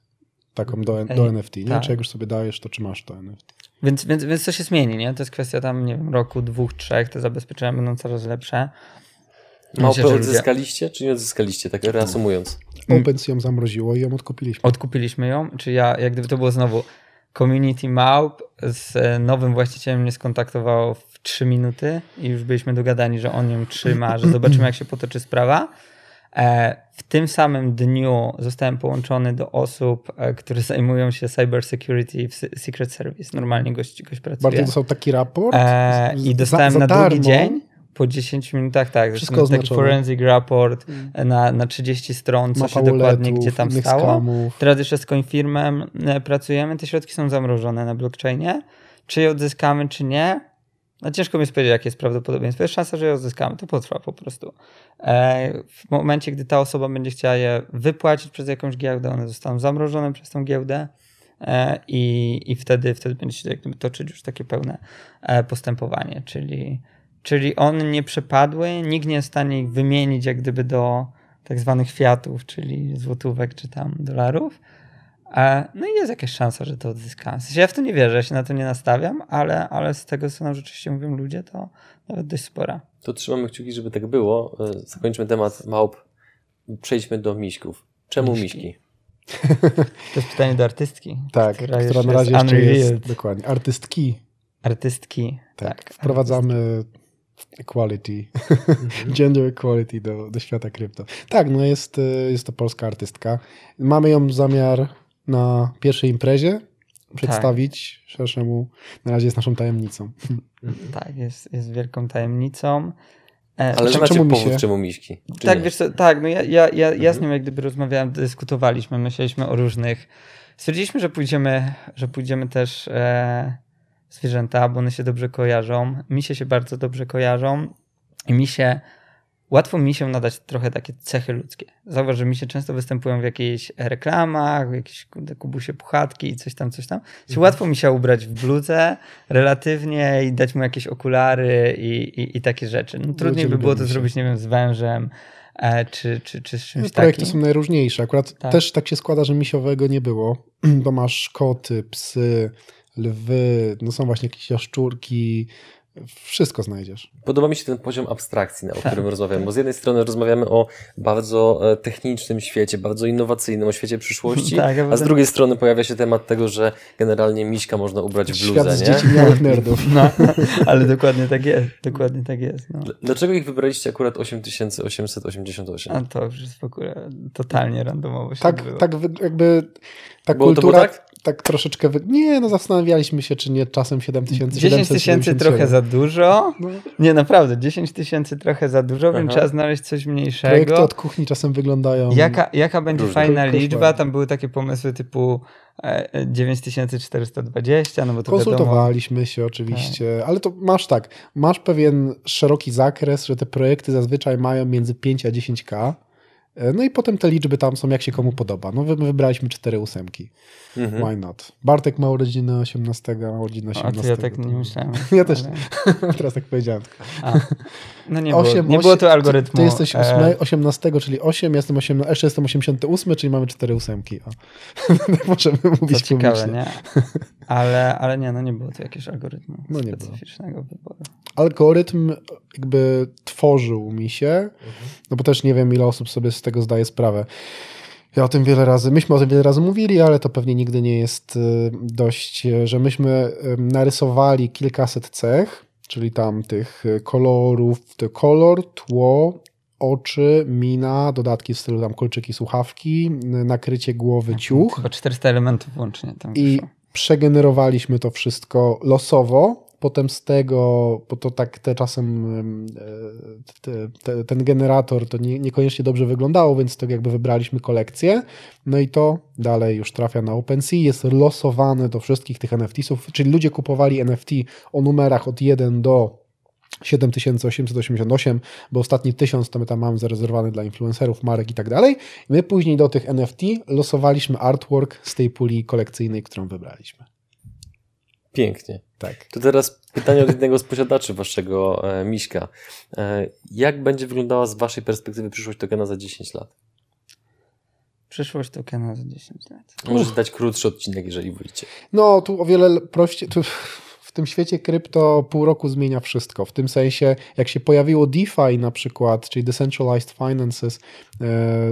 taką do, do NFT, nie? tak. Czy jak już sobie dajesz, to czy masz to NFT? Więc, więc, więc to się zmieni, nie? To jest kwestia tam, nie wiem, roku, dwóch, trzech, te zabezpieczenia będą coraz lepsze. Małpę odzyskaliście, czy nie odzyskaliście? Tak reasumując. OpenSea ją zamroziło i ją odkupiliśmy. Odkupiliśmy ją, czy ja, jak gdyby to było znowu community małp z e, nowym właścicielem mnie skontaktowało w 3 minuty i już byliśmy dogadani, że on ją trzyma, że zobaczymy jak się potoczy sprawa. E, W tym samym dniu zostałem połączony do osób, e, które zajmują się cyber security w Se- Secret Service. Normalnie gość, gość pracuje. Bardziej dostał taki raport E, I za- dostałem za na darmo. drugi dzień, po 10 minutach, tak, Wszystko taki oznaczone. forensic report e, na, na 30 stron, co Mapa się dokładnie, gdzie tam stało. skamów. Teraz jeszcze z CoinFirmem e, pracujemy, te środki są zamrożone na blockchainie. Czy je odzyskamy, czy nie? No ciężko mi jest powiedzieć, jakie jest prawdopodobieństwo. Jest szansa, że je odzyskamy, to potrwa po prostu. E, w momencie, gdy ta osoba będzie chciała je wypłacić przez jakąś giełdę, one zostaną zamrożone przez tą giełdę e, i, i wtedy, wtedy będzie się jak gdyby toczyć już takie pełne e, postępowanie, czyli czyli one nie przepadły, nikt nie jest w stanie ich wymienić jak gdyby do tak zwanych fiatów, czyli złotówek czy tam dolarów. E, no i jest jakaś szansa, że to. W sensie ja w to nie wierzę, ja się na to nie nastawiam, ale, ale z tego, co nam rzeczywiście mówią ludzie, to nawet dość spora. To trzymamy kciuki, żeby tak było. E, zakończmy temat małp. Przejdźmy do miśków. Czemu miśki? Miśki. To jest pytanie do artystki. Tak, która która, na razie jest jeszcze jest, dokładnie, artystki. Artystki. Tak, Tak. wprowadzamy equality, gender equality do, do świata krypto. Tak, no jest, y, jest to polska artystka. Mamy ją zamiar na pierwszej imprezie przedstawić szerszemu, na razie jest naszą tajemnicą. Tak, jest, jest wielką tajemnicą. E, Ale Czemu mi powód, się- czemu miśki? Czy tak, nie? wiesz co, tak, no ja, ja, ja, ja z Mhm. nią jak gdyby rozmawiałem, dyskutowaliśmy, myśleliśmy o różnych. Stwierdziliśmy, że pójdziemy, że pójdziemy też e, zwierzęta, bo one się dobrze kojarzą. Misie się bardzo dobrze kojarzą i mi się łatwo mi się nadać trochę takie cechy ludzkie. Zauważ, że mi się często występują w jakichś reklamach, w jakiejś kurde, kubusie puchatki i coś tam, coś tam. Mhm. Łatwo mi się ubrać w bluzę relatywnie i dać mu jakieś okulary i, i, i takie rzeczy. No, trudniej by było to misie. zrobić, nie wiem, z wężem e, czy, czy, czy z czymś Projekty takim. są najróżniejsze. Akurat Tak. też tak się składa, że misiowego nie było, bo masz koty, psy, lwy, no są właśnie jakieś jaszczurki, wszystko znajdziesz. Podoba mi się ten poziom abstrakcji, o Tak, którym rozmawiamy, bo z jednej strony rozmawiamy o bardzo e, technicznym świecie, bardzo innowacyjnym, o świecie przyszłości, Tak, a z potem- drugiej strony pojawia się temat tego, że generalnie miśka można ubrać w Świat bluzę, z nie? dzieci małych nerdów. No, ale dokładnie tak jest, dokładnie tak jest. No. Dlaczego ich wybraliście akurat 8888? A to już jest w ogóle totalnie randomowo się Tak, odbyło. tak jakby ta Było to kultura było tak? Tak? troszeczkę... Wy... Nie, no zastanawialiśmy się, czy nie czasem 7000 10 tysięcy trochę za dużo. No, Nie, naprawdę, 10 tysięcy trochę za dużo, więc Aha. trzeba znaleźć coś projekty mniejszego. od kuchni czasem wyglądają... Jaka, jaka będzie Różne. fajna liczba? Tam były takie pomysły typu e, e, 9420, no bo to wiadomo. Konsultowaliśmy się oczywiście, ale to masz tak, masz pewien szeroki zakres, że te projekty zazwyczaj mają między 5 a 10k. E, No i potem te liczby tam są jak się komu podoba. No wy- my wybraliśmy 4 ósemki. Mhm. Why not? Bartek ma urodziny 18, ma urodziny A 18. to ja tak nie to- myślałem. Ja też. ale- Teraz tak powiedziałem. A. No nie, było, Osiem- nie osiem- było tu algorytmu. Ty, ty jesteś e, 8, 18, czyli 8, ja jestem 8, jeszcze jestem 88, czyli mamy 4 ósemki. O. Możemy mówić ciekawe, publicznie. nie? Ale, ale nie, no nie było tu jakiegoś algorytmu No specyficznego wyboru. algorytm jakby tworzył mi się, Mhm. no bo też nie wiem, ile osób sobie z tego zdaje sprawę. Ja o tym wiele razy, myśmy o tym wiele razy mówili, ale to pewnie nigdy nie jest y, dość, y, że myśmy narysowali kilkaset cech, czyli tam tych y, kolorów, to kolor, tło, oczy, mina, dodatki w stylu tam kolczyki, słuchawki, nakrycie głowy, ciuch Chyba 400 elementów łącznie tam i wyszło. Przegenerowaliśmy to wszystko losowo. Potem z tego, bo to tak te czasem em, e, te, te, ten generator to nie, niekoniecznie dobrze wyglądało, więc to jakby wybraliśmy kolekcję. No i to dalej już trafia na OpenSea, jest losowane do wszystkich tych NFT-sów, czyli ludzie kupowali NFT o numerach od 1 do 7888, bo ostatni 1000 to my tam mamy zarezerwowany dla influencerów, marek i tak dalej. My później do tych NFT losowaliśmy artwork z tej puli kolekcyjnej, którą wybraliśmy. Pięknie. Tak. To teraz pytanie od jednego z posiadaczy waszego e, miśka. E, jak będzie wyglądała z waszej perspektywy przyszłość tokena za 10 lat? Przyszłość tokena za 10 lat. Możecie dać krótszy odcinek, jeżeli wolicie. No, tu o wiele prościej. Tu tym świecie krypto pół roku zmienia wszystko. W tym sensie, jak się pojawiło DeFi na przykład, czyli Decentralized Finances, e,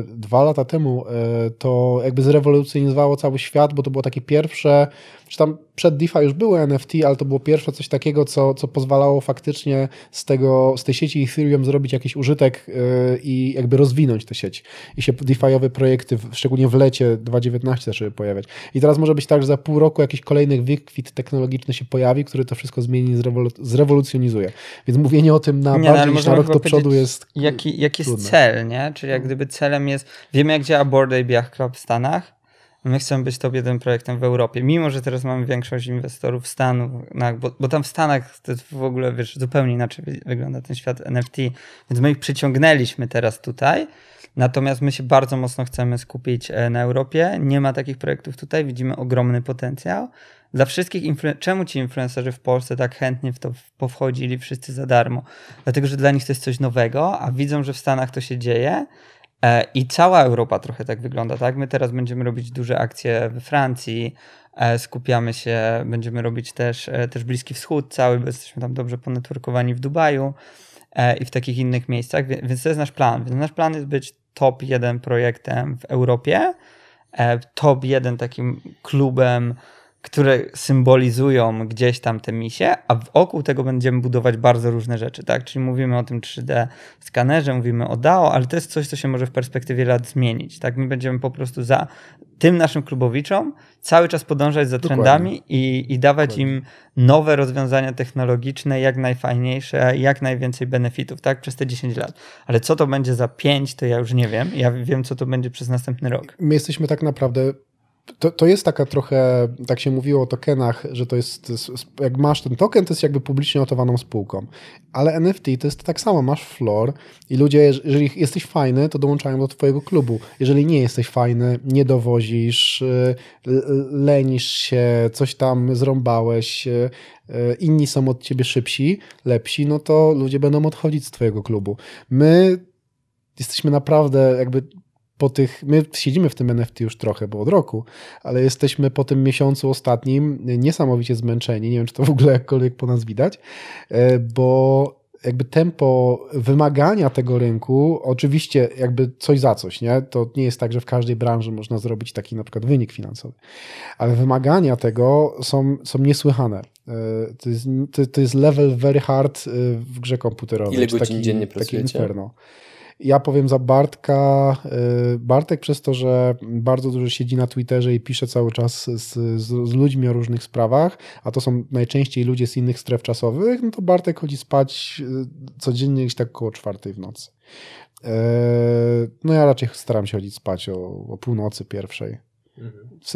dwa lata temu, e, to jakby zrewolucjonizowało cały świat, bo to było takie pierwsze, czy tam przed DeFi już były NFT, ale to było pierwsze coś takiego, co, co pozwalało faktycznie z, tego, z tej sieci Ethereum zrobić jakiś użytek e, i jakby rozwinąć tę sieć. I się DeFi'owe projekty, szczególnie w lecie 2019 zaczęły pojawiać. I teraz może być tak, że za pół roku jakiś kolejny wykwit technologiczny się pojawi, który to wszystko zmieni i zrewolu- zrewolucjonizuje. Więc mówienie o tym na Nie, no, bardziej niż na rok do przodu jest Jaki, jaki jest cel, nie? Czyli jak gdyby celem jest... Wiemy, jak działa Yacht Club w Stanach. My chcemy być top jeden projektem w Europie, mimo że teraz mamy większość inwestorów w Stanach, no, bo, bo tam w Stanach to w ogóle, wiesz, zupełnie inaczej wy- wygląda ten świat NFT, więc my ich przyciągnęliśmy teraz tutaj, natomiast my się bardzo mocno chcemy skupić e, na Europie, nie ma takich projektów tutaj, widzimy ogromny potencjał, dla wszystkich, influ- czemu ci influencerzy w Polsce tak chętnie w to powchodzili wszyscy za darmo? Dlatego, że dla nich to jest coś nowego, a widzą, że w Stanach to się dzieje i cała Europa trochę tak wygląda, tak? My teraz będziemy robić duże akcje we Francji, e, skupiamy się, będziemy robić też, e, też Bliski Wschód cały, bo jesteśmy tam dobrze ponetworkowani w Dubaju e, i w takich innych miejscach, więc to jest nasz plan. Więc nasz plan jest być top jeden projektem w Europie, e, top jeden takim klubem, które symbolizują gdzieś tam te misie, a wokół tego będziemy budować bardzo różne rzeczy, tak? Czyli mówimy o tym 3D skanerze, mówimy o DAO, ale to jest coś, co się może w perspektywie lat zmienić, tak? My będziemy po prostu za tym naszym klubowiczom cały czas podążać za Dokładnie. trendami i, i dawać im nowe rozwiązania technologiczne, jak najfajniejsze, jak najwięcej benefitów, tak? Przez te 10 lat. Ale co to będzie za 5, to ja już nie wiem. Ja wiem, co to będzie przez następny rok. My jesteśmy tak naprawdę. To, to jest taka trochę, tak się mówiło o tokenach, że to jest, jak masz ten token, to jest jakby publicznie notowaną spółką. Ale NFT to jest tak samo, masz floor i ludzie, jeż- jeżeli jesteś fajny, to dołączają do twojego klubu. Jeżeli nie jesteś fajny, nie dowozisz, y, l- lenisz się, coś tam zrąbałeś, y, y, inni są od ciebie szybsi, lepsi, no to ludzie będą odchodzić z twojego klubu. My jesteśmy naprawdę jakby po tych, my siedzimy w tym NFT już trochę, bo od roku, ale jesteśmy po tym miesiącu ostatnim niesamowicie zmęczeni. Nie wiem, czy to w ogóle jakkolwiek po nas widać, e, bo jakby tempo wymagania tego rynku, oczywiście jakby coś za coś, nie? To nie jest tak, że w każdej branży można zrobić taki na przykład wynik finansowy, ale wymagania tego są, są niesłychane. E, To jest, to, to jest level very hard e, w grze komputerowej. Ile godzin dziennie taki pracujecie? inferno. Ja powiem za Bartka. y, Bartek przez to, że bardzo dużo siedzi na Twitterze i pisze cały czas z, z, z ludźmi o różnych sprawach, a to są najczęściej ludzie z innych stref czasowych, no to Bartek chodzi spać y, codziennie gdzieś tak około czwartej w nocy. E, No ja raczej staram się chodzić spać o, o północy pierwszej.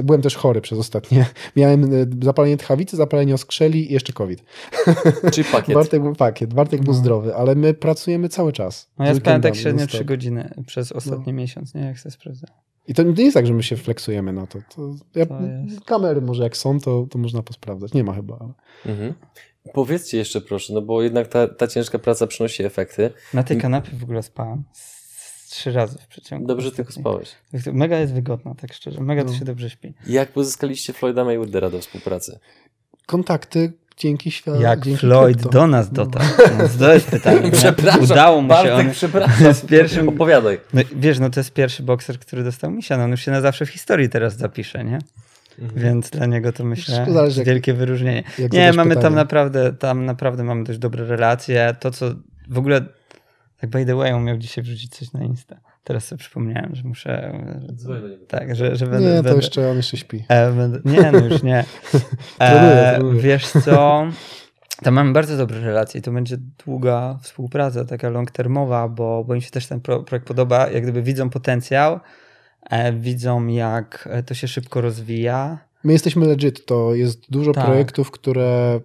Byłem też chory przez ostatnie. Miałem y, zapalenie tchawicy, zapalenie oskrzeli i jeszcze COVID. Czyli pakiet. Bartek był pakiet, Bartek był No. zdrowy, ale my pracujemy cały czas. No ja spałem tak średnio non-stop. 3 godziny przez ostatni miesiąc, nie? Jak sobie sprawdzę. I to nie jest tak, że my się flexujemy na to. to, ja, To jest. Kamery może jak są, to, to można posprawdzać. Nie ma chyba, ale... Mhm. Powiedzcie jeszcze proszę, no bo jednak ta, ta ciężka praca przynosi efekty. Na tej kanapie w ogóle spałem trzy razy w przeciągu. Dobrze tylko spałeś. Mega jest wygodna, tak szczerze. Mega to No. się dobrze śpi. Jak pozyskaliście Floyda Mayweathera do współpracy? Kontakty dzięki światu. Jak dzięki Floyd krypto. do nas dotarł. No, to jest pytanie. nie? Przepraszam, Udało mu się. Bartek, On, przepraszam. z pierwszym- Opowiadaj. no, wiesz, no to jest pierwszy bokser, który dostał misia. No, on już się na zawsze w historii teraz zapisze, nie? Więc dla niego to myślę zależy, jak- wielkie wyróżnienie. jak Nie, mamy pytanie. tam naprawdę, tam naprawdę mamy dość dobre relacje. To, co w ogóle, tak by the way, on miał dzisiaj wrzucić coś na Insta. Teraz sobie przypomniałem, że muszę, tak, że, że będę, Nie, to będę, jeszcze on jeszcze śpi. E, będę, nie, no już nie. E, wiesz co? Tam mamy bardzo dobre relacje i to będzie długa współpraca, taka long-termowa, bo, bo im się też ten pro, projekt podoba. Jak gdyby widzą potencjał, e, widzą jak to się szybko rozwija. My jesteśmy legit, to jest dużo Tak. projektów, które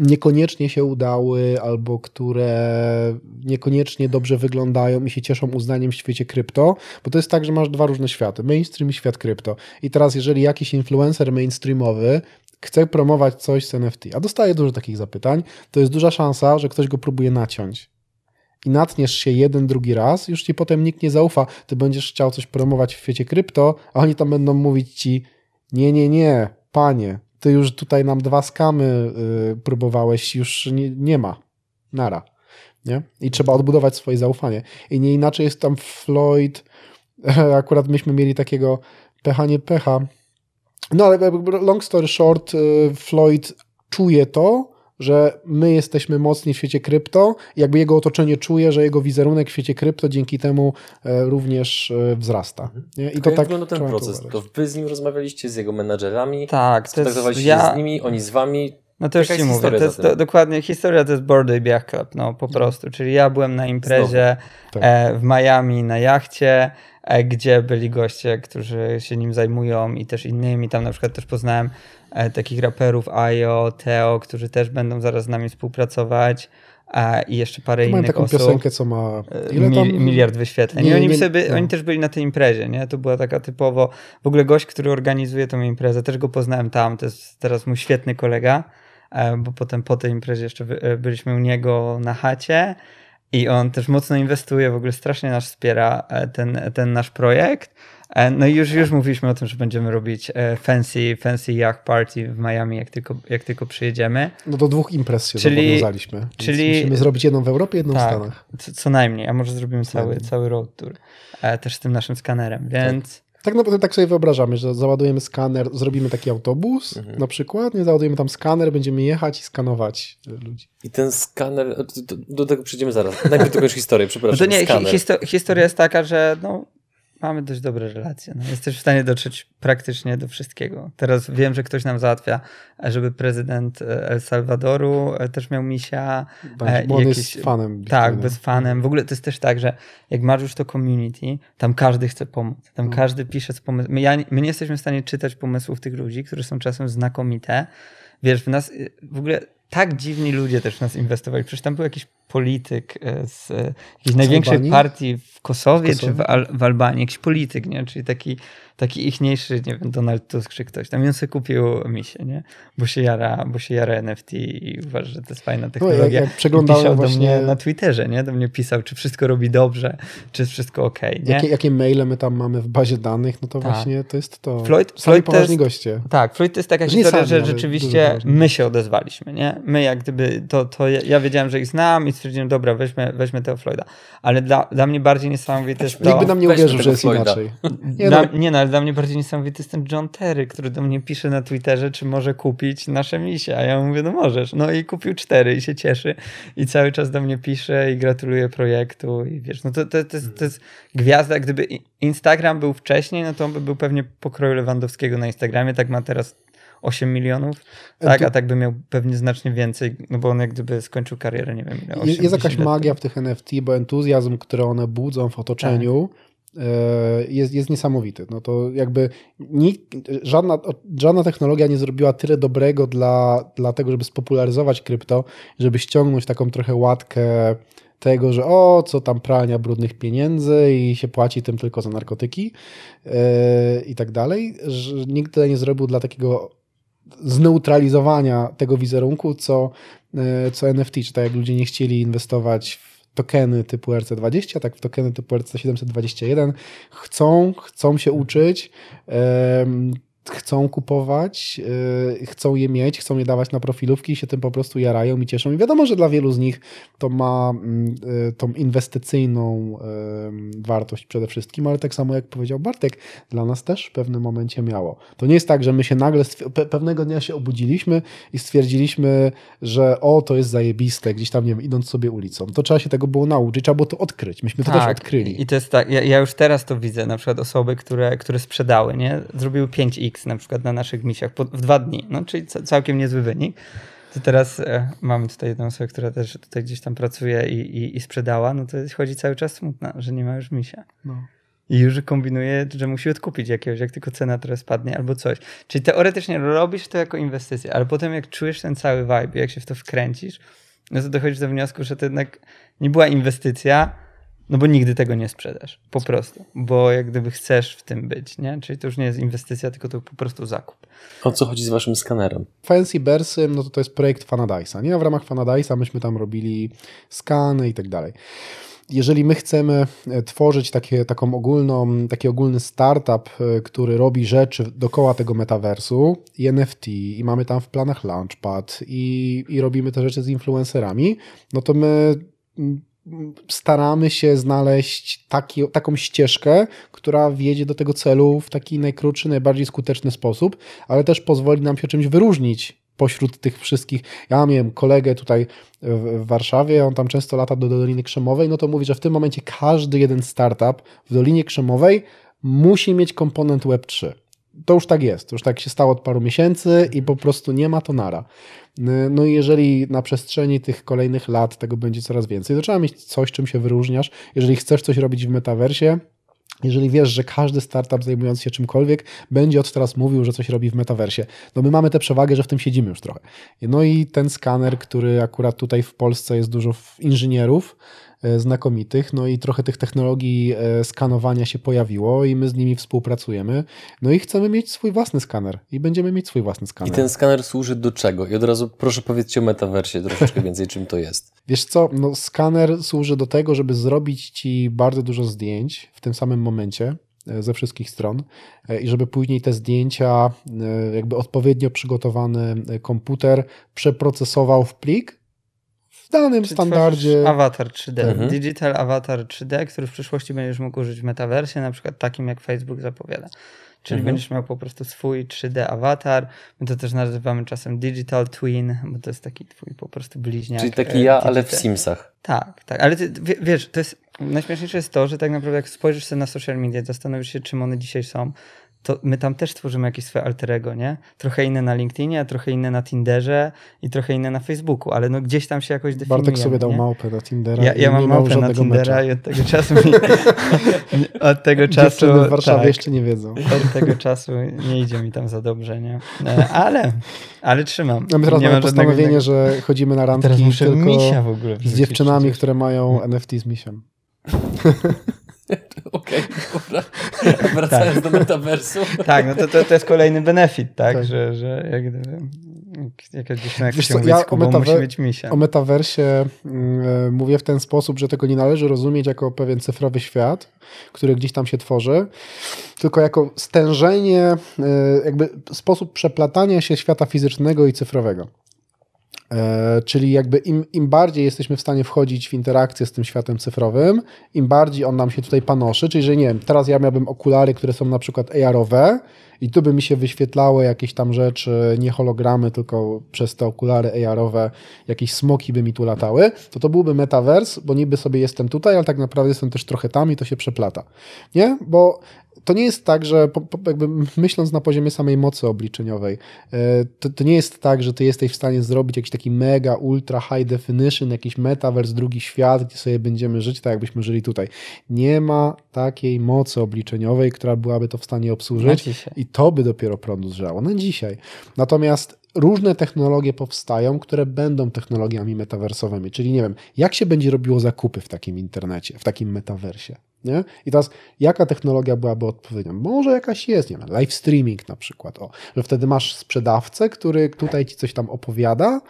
niekoniecznie się udały, albo które niekoniecznie dobrze wyglądają i się cieszą uznaniem w świecie krypto, bo to jest tak, że masz dwa różne światy, mainstream i świat krypto. I teraz jeżeli jakiś influencer mainstreamowy chce promować coś z NFT, a dostaje dużo takich zapytań, to jest duża szansa, że ktoś go próbuje naciąć. I natniesz się jeden, drugi raz, już ci potem nikt nie zaufa. Ty będziesz chciał coś promować w świecie krypto, a oni tam będą mówić ci: Nie, nie, nie, panie, ty już tutaj nam dwa skamy y, próbowałeś, już nie, nie ma. Nara. Nie? I trzeba odbudować swoje zaufanie. I nie inaczej jest tam Floyd. Akurat myśmy mieli takiego pecha, nie pecha. No ale long story short, y, Floyd czuje to, że my jesteśmy mocni w świecie krypto, i jakby jego otoczenie czuje, że jego wizerunek w świecie krypto dzięki temu e, również e, wzrasta. Nie? I to jak tak wygląda ten proces? To wy z nim rozmawialiście, z jego menadżerami? Tak, to jest, Skontaktowaliście się ja, z nimi, oni z wami? no to już ci jest mówię, to jest dokładnie, historia to jest i Biach Club, no po prostu, czyli ja byłem na imprezie Tak. e, w Miami na jachcie, e, gdzie byli goście, którzy się nim zajmują i też innymi, tam na przykład też poznałem takich raperów Ayo, Teo, którzy też będą zaraz z nami współpracować a, i jeszcze parę innych taką osób. piosenkę, co ma E? Mil, miliard wyświetleń. Nie, I oni, nie, sobie, no. oni też byli na tej imprezie, nie? To była taka typowo, w ogóle gość, który organizuje tą imprezę, też go poznałem tam, to jest teraz mój świetny kolega, e, bo potem po tej imprezie jeszcze e, byliśmy u niego na chacie i on też mocno inwestuje, w ogóle strasznie nas wspiera e, ten, ten nasz projekt. E, No i już, już mówiliśmy o tym, że będziemy robić e, fancy, fancy yacht party w Miami, jak tylko, jak tylko przyjedziemy. No do dwóch imprez się Czyli- zobowiązaliśmy. Czyli- Musimy zrobić jedną w Europie, jedną w Tak. Stanach. Co, co najmniej, a może zrobimy cały, cały road tour. E, Też z tym naszym skanerem, więc... Tak naprawdę tak sobie wyobrażamy, że załadujemy skaner, zrobimy taki autobus Mhm. na przykład, nie załadujemy tam skaner, będziemy jechać i skanować ludzi. I ten skaner, do, do, tego przejdziemy zaraz. Najpierw tylko już historię, No przepraszam. to nie, hi, histo- historia jest taka, że no, mamy dość dobre relacje. No, jesteś w stanie dotrzeć praktycznie do wszystkiego. Teraz wiem, że ktoś nam załatwia, żeby prezydent e, El Salwadoru e, też miał misia. E, Bo on jakieś- jest fanem. Tak, bez fanem. W ogóle to jest też tak, że jak masz już to community, tam każdy chce pomóc. Tam No. każdy pisze z pomysłów. My, ja, my nie jesteśmy w stanie czytać pomysłów tych ludzi, które są czasem znakomite. Wiesz, w nas w ogóle tak dziwni ludzie też w nas inwestowali. Przecież tam był jakiś polityk e, z jakiejś największej Albanii? partii w Kosowie, W czy w, Kosowie? Al- w Albanii. Jakiś polityk, nie? Czyli taki, taki ichniejszy, nie wiem, Donald Tusk czy ktoś. Tam on sobie kupił misie, nie? Bo się jara, bo się jara NFT i uważa, że to jest fajna No, jak, technologia. jak przeglądałem pisał do właśnie, mnie na Twitterze, nie? Do mnie pisał, czy wszystko robi dobrze, czy jest wszystko ok, nie? jakie, jakie maile my tam mamy w bazie danych, no to Tak. właśnie to jest to. Floyd- Sami Floyd poważni jest- goście. Tak, Floyd to jest taka historia, sami, że rzeczywiście my się odezwaliśmy, nie? My jak gdyby, to, to ja, ja wiedziałem, że ich znam i stwierdziłem, dobra, weźmy, weźmy tego Floyda. Ale dla, dla mnie bardziej niesamowite jest to... Nikt by nam nie uwierzył, że jest Floyda. inaczej. Nie, Dla, no, nie no, ale dla mnie bardziej niesamowity jest ten John Terry, który do mnie pisze na Twitterze, czy może kupić nasze misie, a ja mówię, no możesz. No i kupił cztery i się cieszy i cały czas do mnie pisze i gratuluje projektu i wiesz, no to, to, to, jest, to jest gwiazda, gdyby Instagram był wcześniej, no to on by był pewnie pokroju Lewandowskiego na Instagramie, tak ma teraz 8 milionów, tak, to- a tak by miał pewnie znacznie więcej, no bo on jak gdyby skończył karierę, nie wiem ile, 8, jest, jakaś 10 lat magia w tych NFT, bo entuzjazm, który one budzą w otoczeniu, Tak. e, jest, jest niesamowity. No to jakby nikt, żadna, żadna technologia nie zrobiła tyle dobrego dla, dla tego, żeby spopularyzować krypto, żeby ściągnąć taką trochę łatkę tego, że o, co tam prania brudnych pieniędzy i się płaci tym tylko za narkotyki e, i tak dalej, że nikt tyle nie zrobił dla takiego zneutralizowania tego wizerunku, co, e, co NFT, czy tak jak ludzie nie chcieli inwestować w tokeny typu RC20, tak w tokeny typu RC721 chcą, chcą się uczyć, chcą kupować, e, chcą je mieć, chcą je dawać na profilówki i się tym po prostu jarają i cieszą. I wiadomo, że dla wielu z nich to ma e, tą inwestycyjną em, wartość przede wszystkim, ale tak samo jak powiedział Bartek, dla nas też w pewnym momencie miało. To nie jest tak, że my się nagle pe- pewnego dnia się obudziliśmy i stwierdziliśmy, że o, to jest zajebiste, gdzieś tam, nie wiem, idąc sobie ulicą. To trzeba się tego było nauczyć, trzeba było to odkryć. Myśmy to też odkryli. I to jest tak, ja, ja już teraz to widzę, na przykład osoby, które, które sprzedały, nie? Zrobiły 5x na przykład na naszych misiach po, w dwa dni, no czyli ca- całkiem niezły wynik. To teraz e, mamy tutaj jedną osobę, która też tutaj gdzieś tam pracuje i, i, i sprzedała, no to chodzi cały czas smutna, że nie ma już misia. No. I już kombinuje, że musi odkupić jakiegoś, jak tylko cena teraz spadnie albo coś. Czyli teoretycznie robisz to jako inwestycję, ale potem jak czujesz ten cały vibe, jak się w to wkręcisz, no to dochodzisz do wniosku, że to jednak nie była inwestycja, no bo nigdy tego nie sprzedasz. Po prostu. Bo jak gdyby chcesz w tym być, nie? Czyli to już nie jest inwestycja, tylko to po prostu zakup. O co chodzi z waszym skanerem? Fancy Bersy, no to to jest projekt Fanadice'a, nie? A w ramach Fanadice'a myśmy tam robili skany i tak dalej. Jeżeli my chcemy e, tworzyć takie, taką ogólną, taki ogólny startup, e, który robi rzeczy dookoła tego metaversu i NFT i mamy tam w planach Launchpad i, i robimy te rzeczy z influencerami, no to my mm, staramy się znaleźć taki, taką ścieżkę, która wiedzie do tego celu w taki najkrótszy, najbardziej skuteczny sposób, ale też pozwoli nam się czymś wyróżnić pośród tych wszystkich. Ja miałem kolegę tutaj w, Warszawie, on tam często lata do Doliny Krzemowej, no to mówi, że w tym momencie każdy jeden startup w Dolinie Krzemowej musi mieć komponent Web3. To już tak jest, już tak się stało od paru miesięcy i po prostu nie ma to nara. No i jeżeli na przestrzeni tych kolejnych lat tego będzie coraz więcej, to trzeba mieć coś, czym się wyróżniasz. Jeżeli chcesz coś robić w metaversie, jeżeli wiesz, że każdy startup zajmujący się czymkolwiek będzie od teraz mówił, że coś robi w metaversie. No my mamy tę przewagę, że w tym siedzimy już trochę. No i ten skaner, który akurat tutaj w Polsce jest dużo inżynierów, znakomitych, no i trochę tych technologii e, skanowania się pojawiło i my z nimi współpracujemy. No i chcemy mieć swój własny skaner i będziemy mieć swój własny skaner. I ten skaner służy do czego? I od razu proszę powiedzcie o metaversie troszeczkę więcej, czym to jest. Wiesz co, no skaner służy do tego, żeby zrobić ci bardzo dużo zdjęć w tym samym momencie, e, ze wszystkich stron i żeby później te zdjęcia, jakby odpowiednio przygotowany komputer przeprocesował w plik danym Czy standardzie. Awatar 3D, mhm. digital avatar 3D, który w przyszłości będziesz mógł użyć w metaversie, na przykład takim jak Facebook zapowiada. Czyli mhm. będziesz miał po prostu swój 3D awatar. My to też nazywamy czasem digital twin, bo to jest taki twój po prostu bliźniak. Czyli taki ja, digital. ale w Simsach. Tak, tak. Ale ty, wiesz, to jest najśmieszniejsze jest to, że tak naprawdę jak spojrzysz sobie na social media, zastanowisz się, czym one dzisiaj są, to my tam też tworzymy jakieś swoje alterego, nie? Trochę inne na LinkedInie, trochę inne na Tinderze i trochę inne na Facebooku, ale no gdzieś tam się jakoś definiujemy. Bartek sobie dał nie? małpę na Tindera Ja, ja mam małpę na Tindera mecza. i od tego czasu mi, od tego czasu... Dziewczyny w Warszawie tak, jeszcze nie wiedzą. Od tego czasu nie idzie mi tam za dobrze, nie? E, ale, ale trzymam. No my teraz nie mamy postanowienie, że chodzimy na randki tylko z dziewczynami, które mają NFT z misiem. Okej, okay, dobra. Wracając tak. do metaversu. Tak, no to, to, to jest kolejny benefit, tak, tak. że, że jak gdyby jakaś dziewczyna jak się ja o, metaver- musi mieć misia. O metaversie y, mówię w ten sposób, że tego nie należy rozumieć jako pewien cyfrowy świat, który gdzieś tam się tworzy, tylko jako stężenie, y, jakby sposób przeplatania się świata fizycznego i cyfrowego. E, czyli jakby im, im bardziej jesteśmy w stanie wchodzić w interakcję z tym światem cyfrowym, im bardziej on nam się tutaj panoszy, czyli że nie wiem, teraz ja miałbym okulary, które są na przykład AR-owe i tu by mi się wyświetlały jakieś tam rzeczy, nie hologramy, tylko przez te okulary AR-owe jakieś smoki by mi tu latały, to to byłby metavers, bo niby sobie jestem tutaj, ale tak naprawdę jestem też trochę tam i to się przeplata. Nie? Bo to nie jest tak, że po, po, jakby myśląc na poziomie samej mocy obliczeniowej, e, to, to, nie jest tak, że ty jesteś w stanie zrobić jakiś taki mega, ultra high definition, jakiś metaverse, drugi świat, gdzie sobie będziemy żyć tak, jakbyśmy żyli tutaj. Nie ma takiej mocy obliczeniowej, która byłaby to w stanie obsłużyć i to by dopiero prądu zżało. Na dzisiaj. Natomiast różne technologie powstają, które będą technologiami metaversowymi. Czyli nie wiem, jak się będzie robiło zakupy w takim internecie, w takim metaversie. Nie? I teraz, jaka technologia byłaby odpowiednią? Może jakaś jest, nie wiem, live streaming na przykład, o, że wtedy masz sprzedawcę, który tutaj ci coś tam opowiada,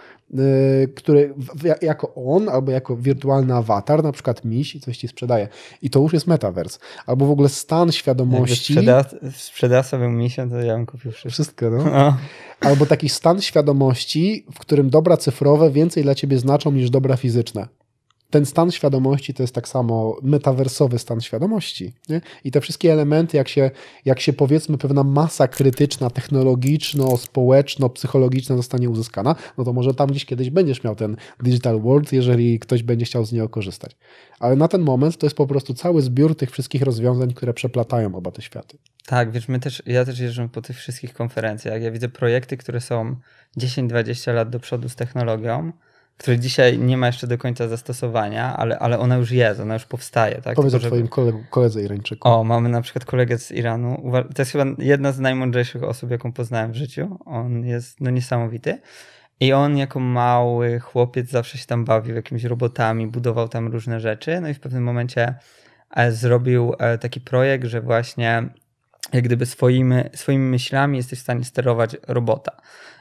który w, jako on albo jako wirtualny awatar, na przykład miś i coś ci sprzedaje. I to już jest metaverse. Albo w ogóle stan świadomości. Sprzeda był misiem, to ja bym kupił wszystko. Wszystko, no. no. Albo taki stan świadomości, w którym dobra cyfrowe więcej dla ciebie znaczą niż dobra fizyczne ten stan świadomości to jest tak samo metawersowy stan świadomości. Nie? I te wszystkie elementy, jak się, jak się powiedzmy pewna masa krytyczna, technologiczno, społeczno, psychologiczna zostanie uzyskana, no to może tam gdzieś kiedyś będziesz miał ten digital world, jeżeli ktoś będzie chciał z niego korzystać. Ale na ten moment to jest po prostu cały zbiór tych wszystkich rozwiązań, które przeplatają oba te światy. Tak, wiesz, my też, ja też jeżdżę po tych wszystkich konferencjach. Ja widzę projekty, które są 10-20 lat do przodu z technologią, który dzisiaj nie ma jeszcze do końca zastosowania, ale, ale ona już jest, ona już powstaje. Tak? Powiedz Tylko, o twoim kolegu, koledze Irańczyku. O, mamy na przykład kolegę z Iranu. To jest chyba jedna z najmądrzejszych osób, jaką poznałem w życiu. On jest no, niesamowity. I on jako mały chłopiec zawsze się tam bawił jakimiś robotami, budował tam różne rzeczy. No i w pewnym momencie e, zrobił e, taki projekt, że właśnie jak gdyby swoimi, swoimi myślami jesteś w stanie sterować robota.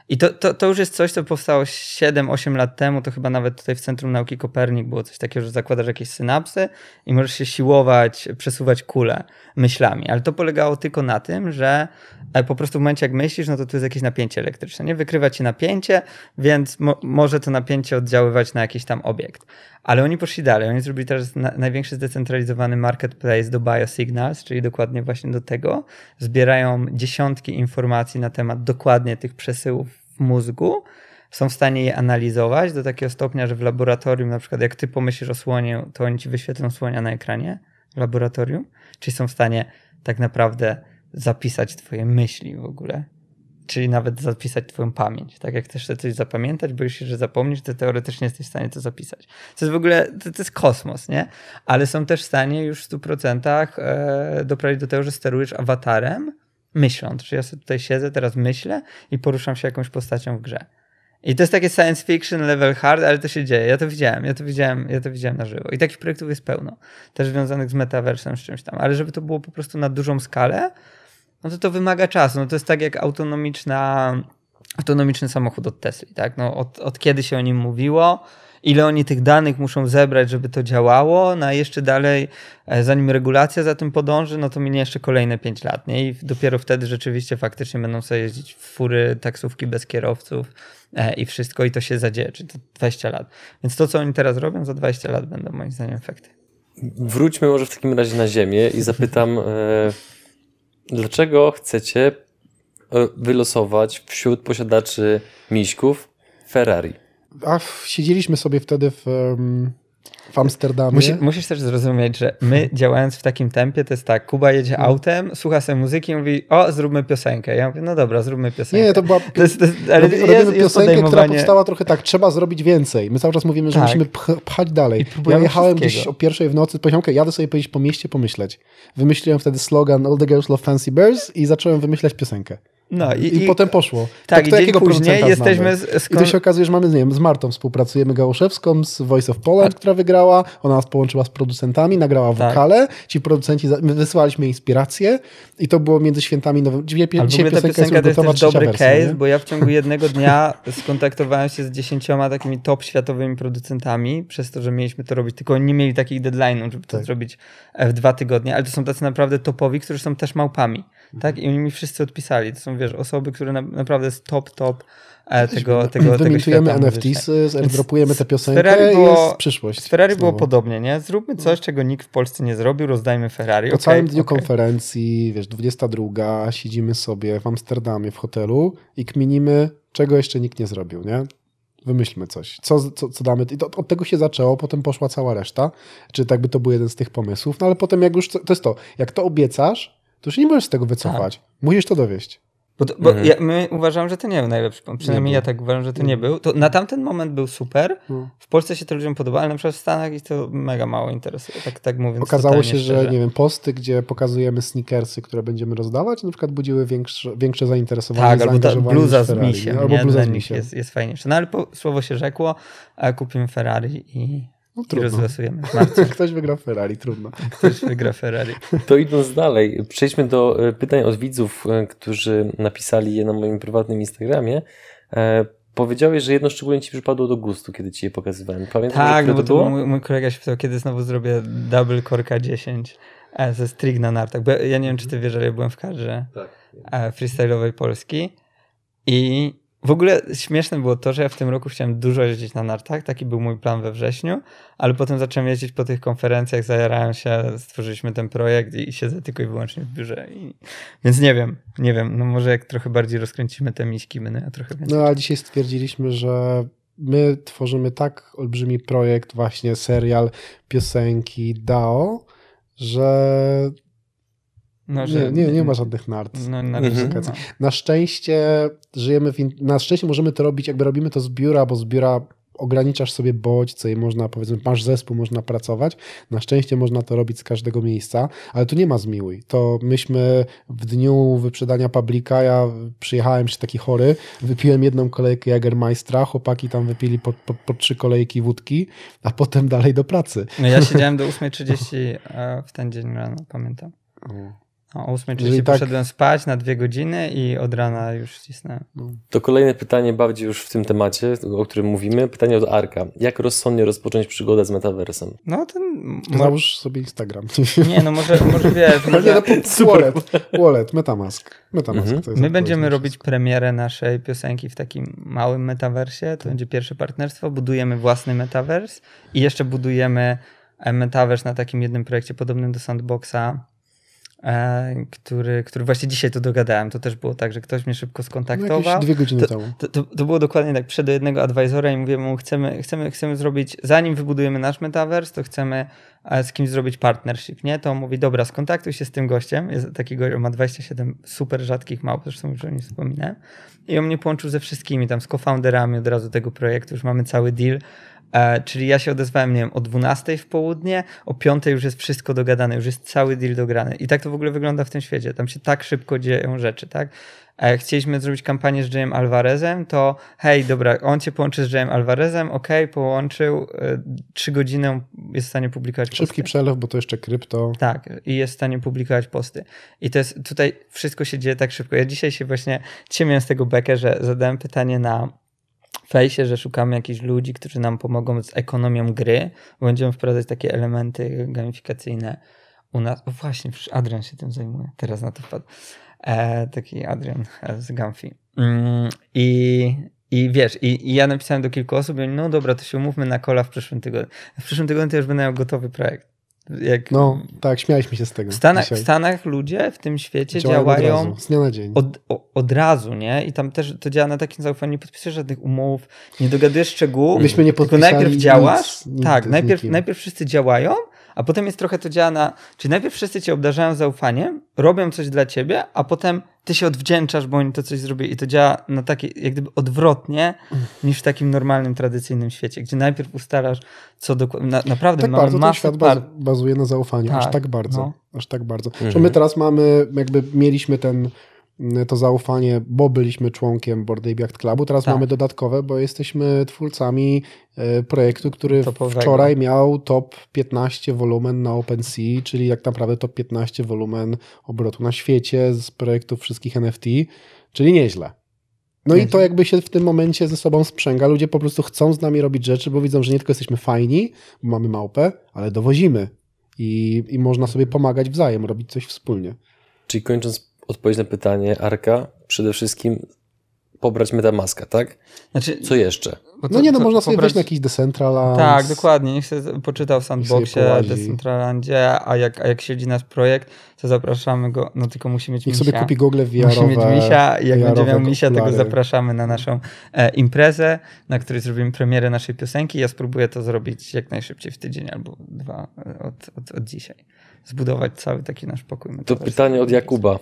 I to, to, to już jest coś, co powstało 7-8 lat temu, to chyba nawet tutaj w Centrum Nauki Kopernik było coś takiego, że zakładasz jakieś synapsy i możesz się siłować, przesuwać kulę myślami. Ale to polegało tylko na tym, że e, po prostu w momencie jak myślisz, no to tu jest jakieś napięcie elektryczne, nie? Wykrywa ci napięcie, więc mo może to napięcie oddziaływać na jakiś tam obiekt. Ale oni poszli dalej. Oni zrobili teraz na największy zdecentralizowany marketplace do biosignals, czyli dokładnie właśnie do tego. Zbierają dziesiątki informacji na temat dokładnie tych przesyłów w mózgu. Są w stanie je analizować do takiego stopnia, że w laboratorium, na przykład jak ty pomyślisz o słonie, to oni ci wyświetlą słonia na ekranie w laboratorium. Czyli są w stanie tak naprawdę zapisać twoje myśli w ogóle czyli nawet zapisać twoją pamięć. Tak jak chcesz coś zapamiętać, boisz się, że zapomnisz, to teoretycznie jesteś w stanie to zapisać. To jest w ogóle, to, to jest kosmos, nie? Ale są też w stanie już w 100% e, doprowadzić do tego, że sterujesz awatarem, myśląc, że ja sobie tutaj siedzę, teraz myślę i poruszam się jakąś postacią w grze. I to jest takie science fiction level hard, ale to się dzieje. Ja to widziałem, ja to widziałem, ja to widziałem na żywo. I takich projektów jest pełno. Też związanych z metaversem, z czymś tam. Ale żeby to było po prostu na dużą skalę, no to to wymaga czasu. No to jest tak jak autonomiczna, autonomiczny samochód od Tesla, tak? No od, od kiedy się o nim mówiło, ile oni tych danych muszą zebrać, żeby to działało, no a jeszcze dalej, e, zanim regulacja za tym podąży, no to minie jeszcze kolejne 5 lat, nie? I dopiero wtedy rzeczywiście faktycznie będą sobie jeździć fury, taksówki bez kierowców e, i wszystko i to się zadzieje, czyli to 20 lat. Więc to, co oni teraz robią, za 20 lat będą moim zdaniem efekty. Wróćmy może w takim razie na ziemię i zapytam, e, dlaczego chcecie wylosować wśród posiadaczy miśków Ferrari? A siedzieliśmy sobie wtedy w, w Amsterdamie. Musi, musisz też zrozumieć, że my działając w takim tempie, to jest tak, Kuba jedzie No. autem, słucha sobie muzyki i mówi, o, zróbmy piosenkę. Ja mówię, no dobra, zróbmy piosenkę. Nie, to była. To jest, to jest, ale robimy jest piosenkę, która powstała trochę tak, trzeba zrobić więcej. My cały czas mówimy, że Tak. musimy pch, pchać dalej. Ja jechałem gdzieś o pierwszej w nocy, powiedziałem, okej, jadę sobie powiedzieć po mieście, pomyśleć. Wymyśliłem wtedy slogan All the girls love fancy bears i zacząłem wymyślać piosenkę. No i, I, potem poszło. tak, to i kto dzień jakiego później jesteśmy z, I tu się okazuje, że mamy, nie wiem, z Martą współpracujemy Gałuszewską z Voice of Poland, która wygrała. Ona nas połączyła z producentami, nagrała Tak. wokale. Ci producenci, my wysyłaliśmy inspiracje i to było między świętami nowym. Dzisiaj, Ale dzisiaj piosenka jest piosenka już to jest dobry wersja, case, nie? bo ja w ciągu jednego dnia skontaktowałem się z dziesięcioma takimi top światowymi producentami, przez to, że mieliśmy to robić, tylko oni nie mieli takich deadline'ów, żeby to Tak. zrobić e, w dwa tygodnie, ale to są tacy naprawdę topowi, którzy są też małpami, tak? I oni mi wszyscy odpisali. To są, wiesz, osoby, które na, naprawdę jest top, top e, tego, tego, tego świata NFTs, tę z piosenkę Ferrari było- jest przyszłość. Z Ferrari było znowu. podobnie, nie? Zróbmy coś, czego nikt w Polsce nie zrobił, rozdajmy Ferrari. Po Okej, całym dniu okej. konferencji, wiesz, 22, siedzimy sobie w Amsterdamie w hotelu i kminimy, czego jeszcze nikt nie zrobił, nie? Wymyślmy coś. Co, co, co damy? I to, od tego się zaczęło, potem poszła cała reszta. Czy tak by to był jeden z tych pomysłów. No ale potem jak już, to jest to, jak to obiecasz, to już nie możesz z tego wycofać. Musisz to dowieść. Bo, to, bo Mhm. ja, my uważam, że to nie był najlepszy pomysł. Przynajmniej Nie ja tak uważam, że to nie był. To na tamten moment był super. No. W Polsce się to ludziom podoba, ale na przykład w Stanach ich to mega mało interesuje. Tak, tak mówiąc. Okazało się, że szczerze. nie wiem, posty, gdzie pokazujemy sneakersy, które będziemy rozdawać, na przykład budziły większe, większe zainteresowanie. Tak, albo ta bluza z misiem. Albo bluza z misiem. jest, jest fajniejsze. No ale po, słowo się rzekło, a kupimy Ferrari i, No, i trudno. rozlosujemy w marcu. Ktoś wygrał Ferrari, trudno. Ktoś wygra Ferrari. To idąc dalej, przejdźmy do e, pytań od widzów, e, którzy napisali je na moim prywatnym Instagramie. E, Powiedziałeś, że jedno szczególnie ci przypadło do gustu, kiedy ci je pokazywałem. Pamiętasz, Tak, no bo to mój, mój kolega się pytał, kiedy znowu zrobię double korka 10 e, ze strig na nartach. Bo ja, nie wiem, czy ty wiesz, ale ja byłem w kadrze Tak. freestyle'owej Polski i w ogóle śmieszne było to, że ja w tym roku chciałem dużo jeździć na nartach, taki był mój plan we wrześniu, ale potem zacząłem jeździć po tych konferencjach, zajarałem się, stworzyliśmy ten projekt i siedzę tylko i wyłącznie w biurze. I... Więc nie wiem, nie wiem, no może jak trochę bardziej rozkręcimy te miśki, będę ja trochę więcej. No a dzisiaj stwierdziliśmy, że my tworzymy tak olbrzymi projekt, właśnie serial, piosenki, DAO, że No, nie, nie, nie ma żadnych nart. No, na Mhm. nie ma. Na szczęście żyjemy w. In... Na szczęście możemy to robić, jakby robimy to z biura, bo z biura ograniczasz sobie bodźce i można, powiedzmy, masz zespół, można pracować. Na szczęście można to robić z każdego miejsca, ale tu nie ma zmiłuj. To myśmy w dniu wyprzedania Publika, ja przyjechałem się taki chory, wypiłem jedną kolejkę Jagermeistra, chłopaki tam wypili po, po, po trzy kolejki wódki, a potem dalej do pracy. No ja siedziałem do 8.30 e, w ten dzień rano, pamiętam. No, o 8.30 Jeżeli tak- poszedłem spać na dwie godziny i od rana już ścisnąłem. To kolejne pytanie bardziej już w tym temacie, o którym mówimy. Pytanie od Arka. Jak rozsądnie rozpocząć przygodę z metaversem? No to... mo- Załóż sobie Instagram. Nie, no może, może wiesz, może... no, wallet, wallet, Metamask. Metamask Mhm. to jest My będziemy robić premierę naszej piosenki w takim małym metaversie. To będzie pierwsze partnerstwo. Budujemy własny metavers i jeszcze budujemy e, metavers na takim jednym projekcie podobnym do Sandboxa, który, który właśnie dzisiaj to dogadałem. To też było tak, że ktoś mnie szybko No, skontaktował. jakieś dwie godziny to, temu. to, to, to było dokładnie tak. Przyszedł do jednego advisora i mówię mu, chcemy, chcemy, chcemy zrobić, zanim wybudujemy nasz metaverse, to chcemy e, z kimś zrobić partnership, nie? To on mówi, dobra, skontaktuj się z tym gościem. Jest taki gość, on ma 27 super rzadkich małp, zresztą już o nim wspominałem. I on mnie połączył ze wszystkimi, tam z co-founderami od razu tego projektu, już mamy cały deal. E, czyli ja się odezwałem, nie wiem, o 12 w południe, o 5 już jest wszystko dogadane, już jest cały deal dograny. I tak to w ogóle wygląda w tym świecie. Tam się tak szybko dzieją rzeczy, tak? E, chcieliśmy zrobić kampanię z Jayem Alvarezem, to hej, dobra, on cię połączy z Jayem Alvarezem, ok, połączył, e, trzy godziny jest w stanie publikować Szybki posty. przelew, bo to jeszcze krypto. Tak, i jest w stanie publikować posty. I to jest, tutaj wszystko się dzieje tak szybko. Ja dzisiaj się właśnie, miałem z tego bekę, że zadałem pytanie na fejsie, że szukamy jakichś ludzi, którzy nam pomogą z ekonomią gry, będziemy wprowadzać takie elementy gamifikacyjne u nas. O właśnie, Adrian się tym zajmuje. Teraz na to wpadł. E, taki Adrian e, z Gamfi. Mm, I, I wiesz, i, i ja napisałem do kilku osób, i oni, no dobra, to się umówmy na kola w przyszłym tygodniu. W przyszłym tygodniu to już będę miał gotowy projekt. Jak No tak, śmialiśmy się z tego. w Stanach, w. Stanach ludzie w tym świecie Działają działają, od razu, z dnia na dzień. od, o, od razu, nie? I tam też to działa na takim zaufaniu, nie podpisujesz żadnych umów, nie dogadujesz szczegółów, Myśmy nie tylko podpisali najpierw działasz, nic, tak, najpierw, najpierw wszyscy działają, a potem jest trochę to działa na, czyli najpierw wszyscy cię obdarzają zaufaniem, robią coś dla ciebie, a potem ty się odwdzięczasz, bo oni to coś zrobili i to działa na takie, jak gdyby odwrotnie niż w takim normalnym, tradycyjnym świecie, gdzie najpierw ustalasz, co dokładnie, na, naprawdę tak mamy bardzo masę świat par... baz, bazuje na zaufaniu, aż Tak, tak bardzo, no. aż tak bardzo. Mhm. Że my teraz mamy, jakby mieliśmy ten, to zaufanie, bo byliśmy członkiem Board Ape Yacht Clubu, teraz Tak. mamy dodatkowe, bo jesteśmy twórcami e, projektu, który Topowego. wczoraj miał top 15 wolumen na OpenSea, czyli jak naprawdę top 15 wolumen obrotu na świecie z projektów wszystkich NFT, czyli nieźle. No i Nieźle. to jakby się w tym momencie ze sobą sprzęga. Ludzie po prostu chcą z nami robić rzeczy, bo widzą, że nie tylko jesteśmy fajni, bo mamy małpę, ale dowozimy. I, I można sobie pomagać wzajem, robić coś wspólnie. Czyli kończąc odpowiedź na pytanie Arka, przede wszystkim pobrać Metamaska, tak? Znaczy, Co jeszcze? bo No nie, no to można sobie pobrać- wejść na jakiś Decentraland. Tak, dokładnie. Niech się poczytał w Sandboxie. Decentralandzie, a jak, a jak siedzi nasz projekt, to zapraszamy go, no tylko musi mieć Niech misia. sobie kupi gogle Musi VR-owe. mieć misia i jak będzie miał misia, to go zapraszamy na naszą e, imprezę, na której zrobimy premierę naszej piosenki. Ja spróbuję to zrobić jak najszybciej w tydzień albo dwa e, od, od, od dzisiaj. Zbudować cały taki nasz pokój. To pytanie od Jakuba.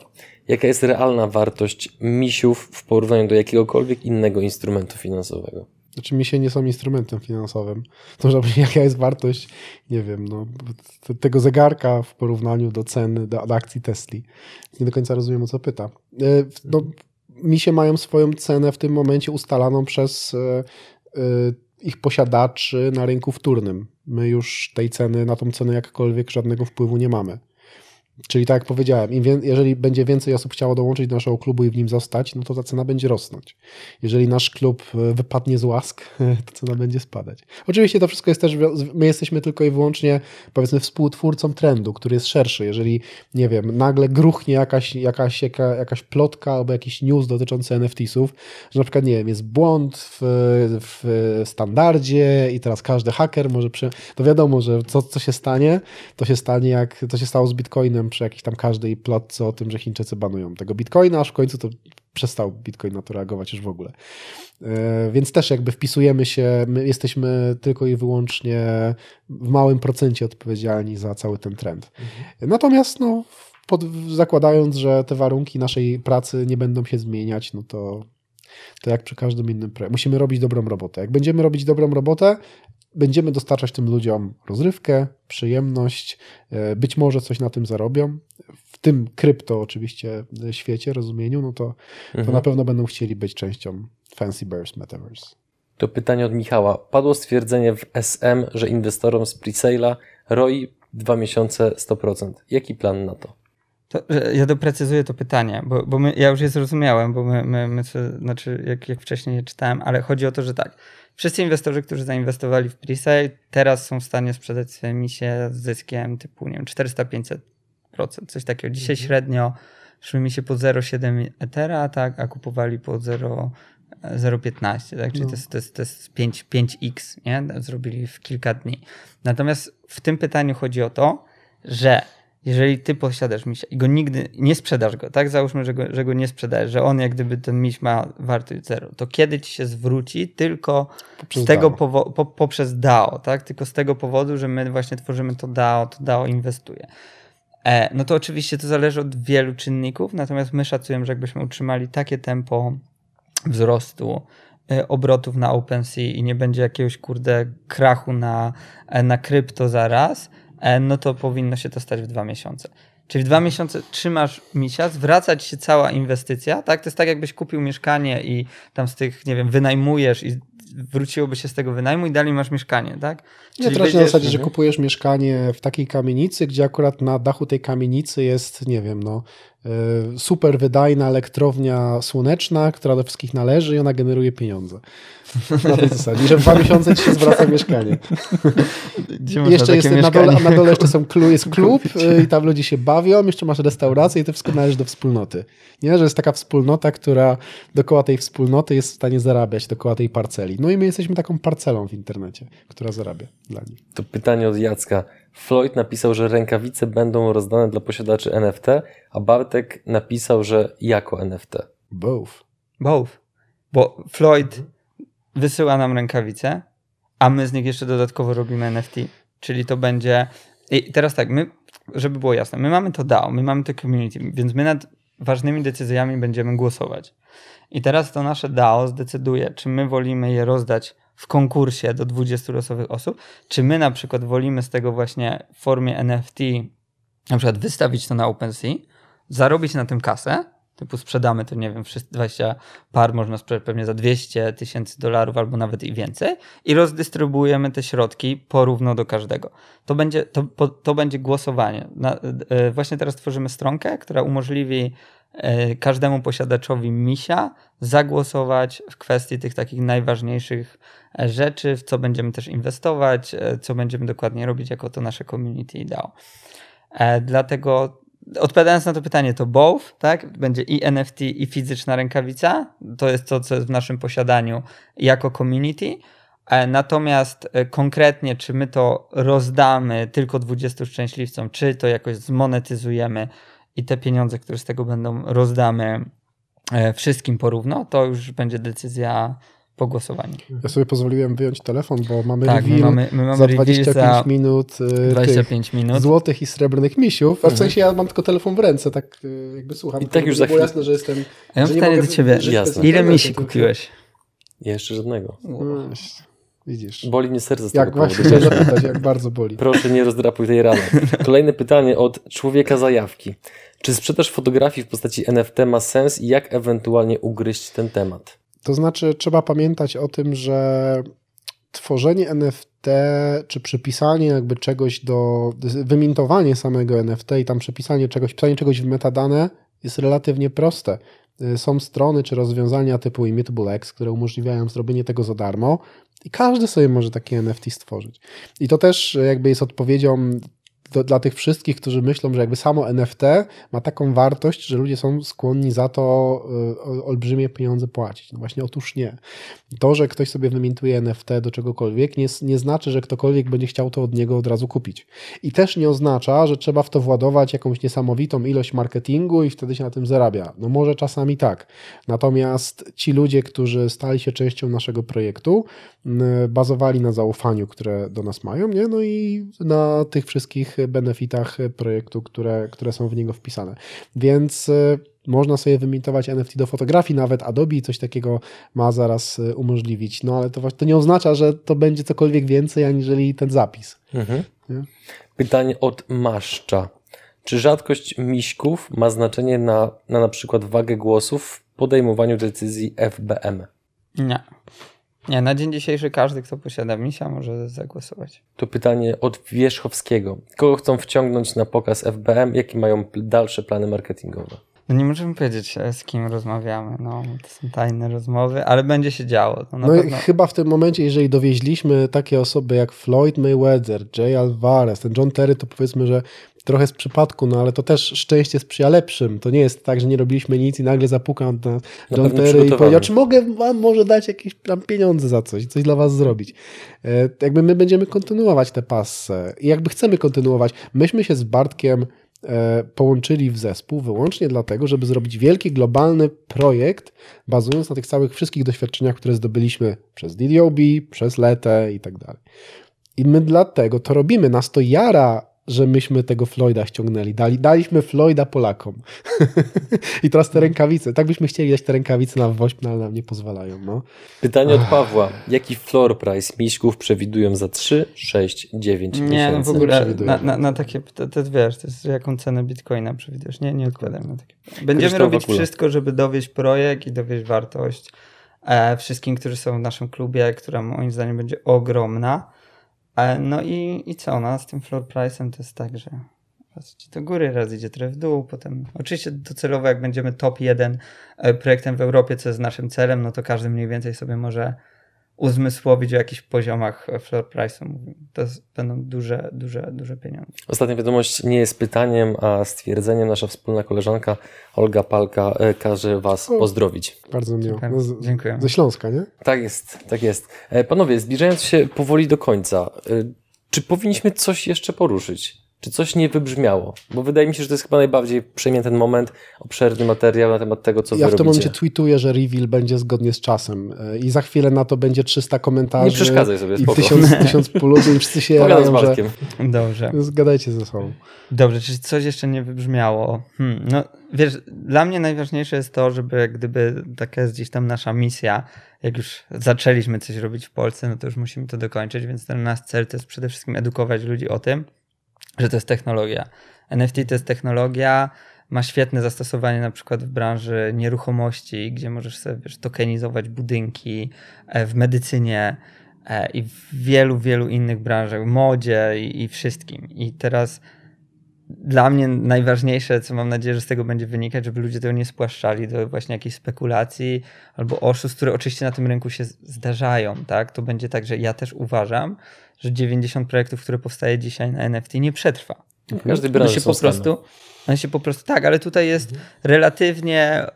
Jaka jest realna wartość misiów w porównaniu do jakiegokolwiek innego instrumentu finansowego? Znaczy mi się nie są instrumentem finansowym. To, że jaka jest wartość, nie wiem, no, tego zegarka w porównaniu do ceny, do, do akcji Tesli. Nie do końca rozumiem, o co pyta. E, No, misie mają swoją cenę w tym momencie ustalaną przez e, e, ich posiadaczy na rynku wtórnym. My już tej ceny, na tą cenę jakkolwiek żadnego wpływu nie mamy. Czyli tak jak powiedziałem, im jeżeli będzie więcej osób chciało dołączyć do naszego klubu i w nim zostać, no to ta cena będzie rosnąć. Jeżeli nasz klub e, wypadnie z łask, to cena będzie spadać. Oczywiście to wszystko jest też, my jesteśmy tylko i wyłącznie powiedzmy współtwórcą trendu, który jest szerszy. Jeżeli, nie wiem, nagle gruchnie jakaś, jakaś, jaka, jakaś plotka albo jakiś news dotyczący NFT-sów, że na przykład, nie wiem, jest błąd w, w standardzie i teraz każdy haker może, przy... to wiadomo, że co, co się stanie, to się stanie jak to się stało z Bitcoinem przy jakiejś tam każdej plotce o tym, że Chińczycy banują tego Bitcoina, aż w końcu to przestał Bitcoin na to reagować już w ogóle. E, Więc też jakby wpisujemy się, my jesteśmy tylko i wyłącznie w małym procencie odpowiedzialni za cały ten trend. Natomiast no, pod, zakładając, że te warunki naszej pracy nie będą się zmieniać, no to, to jak przy każdym innym projekcie. Musimy robić dobrą robotę. Jak będziemy robić dobrą robotę, będziemy dostarczać tym ludziom rozrywkę, przyjemność, e, być może coś na tym zarobią. W tym krypto oczywiście e, świecie, rozumieniu, no to, to Mhm. na pewno będą chcieli być częścią Fancy Bears Metaverse. To pytanie od Michała. Padło stwierdzenie w SM, że inwestorom z presale'a ROI 2 miesiące 100%. Jaki plan na to? To, że ja doprecyzuję to pytanie, bo, bo my, ja już je zrozumiałem, bo my, my, my co, znaczy jak, jak wcześniej je czytałem, ale chodzi o to, że tak, wszyscy inwestorzy, którzy zainwestowali w presale, teraz są w stanie sprzedać swoje misie z zyskiem typu, nie wiem, 400-500%, coś takiego. Dzisiaj średnio szły mi się po 0,7 Ethera, tak, a kupowali po 0, 0,15, tak? Czyli No. to jest, to jest, to jest 5, 5x, nie? Zrobili w kilka dni. Natomiast w tym pytaniu chodzi o to, że jeżeli ty posiadasz misia i go nigdy nie sprzedasz go, tak? Załóżmy, że go, że go nie sprzedajesz, że on jak gdyby ten miś ma wartość zero, to kiedy ci się zwróci? Tylko Poprzez z tego DAO. po, poprzez DAO, tak? Tylko z tego powodu, że my właśnie tworzymy to DAO, to DAO inwestuje. E, no to oczywiście to zależy od wielu czynników, natomiast my szacujemy, że jakbyśmy utrzymali takie tempo wzrostu e, obrotów na OpenSea i nie będzie jakiegoś kurde krachu na, e, na krypto zaraz, no to powinno się to stać w dwa miesiące. Czyli w dwa miesiące trzymasz misia, zwraca ci się cała inwestycja, tak? To jest tak, jakbyś kupił mieszkanie i tam z tych, nie wiem, wynajmujesz i wróciłoby się z tego wynajmu i dalej masz mieszkanie, tak? Nie, trochę na zasadzie, że kupujesz mieszkanie w takiej kamienicy, gdzie akurat na dachu tej kamienicy jest, nie wiem, no, super wydajna elektrownia słoneczna, która do wszystkich należy i ona generuje pieniądze. Na tej zasadzie, że w dwa miesiące ci się zwraca mieszkanie. Gdzie jeszcze jest na dole, na dole jeszcze są jest klub y, i tam ludzie się bawią, jeszcze masz restaurację i to wszystko należy do wspólnoty. Nie, że jest taka wspólnota, która dookoła tej wspólnoty jest w stanie zarabiać, dookoła tej parceli. No i my jesteśmy taką parcelą w internecie, która zarabia dla nich. To pytanie od Jacka. Floyd napisał, że rękawice będą rozdane dla posiadaczy NFT, a Bartek napisał, że jako NFT. Both. Both. Bo Floyd wysyła nam rękawice, a my z nich jeszcze dodatkowo robimy NFT. Czyli to będzie. I teraz tak, my, żeby było jasne, my mamy to DAO, my mamy to community, więc my nad ważnymi decyzjami będziemy głosować. I teraz to nasze DAO zdecyduje, czy my wolimy je rozdać w konkursie do 20 losowych osób, czy my na przykład wolimy z tego właśnie w formie NFT na przykład wystawić to na OpenSea, zarobić na tym kasę, typu sprzedamy to, nie wiem, wszyscy 20 par można sprzedać pewnie za 200 tysięcy dolarów albo nawet i więcej i rozdystrybuujemy te środki porówno do każdego. To będzie, to, to będzie głosowanie. Na, e, właśnie teraz tworzymy stronkę, która umożliwi e, każdemu posiadaczowi misia zagłosować w kwestii tych takich najważniejszych e, rzeczy, w co będziemy też inwestować, co będziemy dokładnie robić jako to nasze community. E, dlatego odpowiadając na to pytanie, to both, tak? Będzie i NFT, i fizyczna rękawica. To jest to, co jest w naszym posiadaniu jako community. E, Natomiast e, konkretnie, czy my to rozdamy tylko 20 szczęśliwcom, czy to jakoś zmonetyzujemy i te pieniądze, które z tego będą, rozdamy e, wszystkim porówno, to już będzie decyzja po głosowaniu. Ja sobie pozwoliłem wyjąć telefon, bo mamy tak, my reveal mamy, my mamy za reveal 25 za minut y, tych 25 minut. złotych i srebrnych misiów. A w Mhm. sensie ja mam tylko telefon w ręce, tak y, jakby słucham. I tak już za było chwilę- jasne, że jestem... Ja mam że nie pytanie do ciebie. Ile misi kupiłeś? Jeszcze żadnego. No, właśnie, Widzisz. Boli mnie serce z tego Jak właśnie powodu. zapytać, jak bardzo boli. Proszę nie rozdrapuj tej rany. Kolejne pytanie od człowieka zajawki. Czy sprzedaż fotografii w postaci NFT ma sens i jak ewentualnie ugryźć ten temat? To znaczy, trzeba pamiętać o tym, że tworzenie NFT, czy przypisanie jakby czegoś do, wymintowanie samego NFT i tam przepisanie czegoś, pisanie czegoś w metadane jest relatywnie proste. Y, Są strony czy rozwiązania typu Immutable X, które umożliwiają zrobienie tego za darmo i każdy sobie może takie NFT stworzyć. I to też jakby jest odpowiedzią do, dla tych wszystkich, którzy myślą, że jakby samo NFT ma taką wartość, że ludzie są skłonni za to o- olbrzymie pieniądze płacić. No właśnie, otóż nie. To, że ktoś sobie wymintuje NFT do czegokolwiek, nie, nie znaczy, że ktokolwiek będzie chciał to od niego od razu kupić. I też nie oznacza, że trzeba w to władować jakąś niesamowitą ilość marketingu i wtedy się na tym zarabia. No może czasami tak. Natomiast ci ludzie, którzy stali się częścią naszego projektu, bazowali na zaufaniu, które do nas mają, nie? no i na tych wszystkich benefitach projektu, które, które są w niego wpisane. Więc y, można sobie wymintować NFT do fotografii, nawet Adobe coś takiego ma zaraz y, umożliwić. No ale to, właśnie- to nie oznacza, że to będzie cokolwiek więcej aniżeli ten zapis. Mhm. Nie? Pytanie od Maszcza. Czy rzadkość miśków ma znaczenie na, na na przykład wagę głosów w podejmowaniu decyzji FBM? Nie. Nie, na dzień dzisiejszy każdy, kto posiada misia, może zagłosować. To pytanie od Wierzchowskiego. Kogo chcą wciągnąć na pokaz FBM? Jakie mają dalsze plany marketingowe? No nie możemy powiedzieć, e, z kim rozmawiamy. No, to są tajne rozmowy, ale będzie się działo. No i pewno... chyba w tym momencie, jeżeli dowieźliśmy takie osoby jak Floyd Mayweather, Jay Alvarez, ten John Terry, to powiedzmy, że trochę z przypadku, no ale to też szczęście sprzyja lepszym. To nie jest tak, że nie robiliśmy nic i nagle zapukał na John Terry i powiedział, czy mogę wam może dać jakieś tam pieniądze za coś, coś dla was zrobić. E, jakby my będziemy kontynuować tę passę i jakby chcemy kontynuować. Myśmy się z Bartkiem e, połączyli w zespół wyłącznie dlatego, żeby zrobić wielki, globalny projekt, bazując na tych całych wszystkich doświadczeniach, które zdobyliśmy przez DDoB, przez LETE i tak dalej. I my dlatego to robimy. Nas to jara że myśmy tego Floyda ściągnęli. Dali, daliśmy Floyda Polakom. I teraz te rękawice. Tak byśmy chcieli dać te rękawice na WOŚP, no ale nam nie pozwalają. No. Pytanie od Pawła. Jaki floor price miśków przewidują za 3, 6, 9 nie, miesięcy? Nie, w ogóle na, na, na, takie, to, to wiesz, to jest jaką cenę bitcoina przewidujesz. Nie, nie odpowiadam na takie. Będziemy robić wszystko, żeby dowieść projekt i dowieść wartość e, wszystkim, którzy są w naszym klubie, która moim zdaniem będzie ogromna. E, no i, i co, no, z tym floor price'em to jest tak, że raz idzie do góry, raz idzie trochę w dół, potem oczywiście docelowo jak będziemy top 1 e, projektem w Europie, co jest naszym celem, no to każdy mniej więcej sobie może uzmysłowić o jakichś poziomach e, floor price'u. To będą duże, duże, duże pieniądze. Ostatnia wiadomość nie jest pytaniem, a stwierdzeniem. Nasza wspólna koleżanka Olga Palka e, każe Was O. pozdrowić. Bardzo miło. No, z, dziękuję. Ze Śląska, nie? Tak jest, tak jest. E, Panowie, zbliżając się powoli do końca, czy powinniśmy coś jeszcze poruszyć? Czy coś nie wybrzmiało? Bo wydaje mi się, że to jest chyba najbardziej przejmie ten moment, obszerny materiał na temat tego, co ja wy w tym robicie. momencie tweetuję, że reveal będzie zgodnie z czasem e, i za chwilę na to będzie 300 komentarzy. Nie przeszkadzaj sobie, I spoko. 1000, 1000 polubień, wszyscy się Pogadam z jarają, że... Bartkiem. Dobrze. Zgadajcie ze sobą. Dobrze, czy coś jeszcze nie wybrzmiało? Hmm, no wiesz, dla mnie najważniejsze jest to, żeby jak gdyby taka jest gdzieś tam nasza misja, jak już zaczęliśmy coś robić w Polsce, no to już musimy to dokończyć, więc ten nasz cel to jest przede wszystkim edukować ludzi o tym, że to jest technologia. NFT to jest technologia, ma świetne zastosowanie na przykład w branży nieruchomości, gdzie możesz sobie wiesz, tokenizować budynki, e, w medycynie e, i w wielu, wielu innych branżach, modzie i, i wszystkim. I teraz dla mnie najważniejsze, co mam nadzieję, że z tego będzie wynikać, żeby ludzie tego nie spłaszczali do właśnie jakichś spekulacji albo oszustw, które oczywiście na tym rynku się zdarzają, tak? To będzie tak, że ja też uważam, że 90 projektów, które powstaje dzisiaj na NFT nie przetrwa. W każdej One branży się po prostu, one się po prostu, tak, ale tutaj jest relatywnie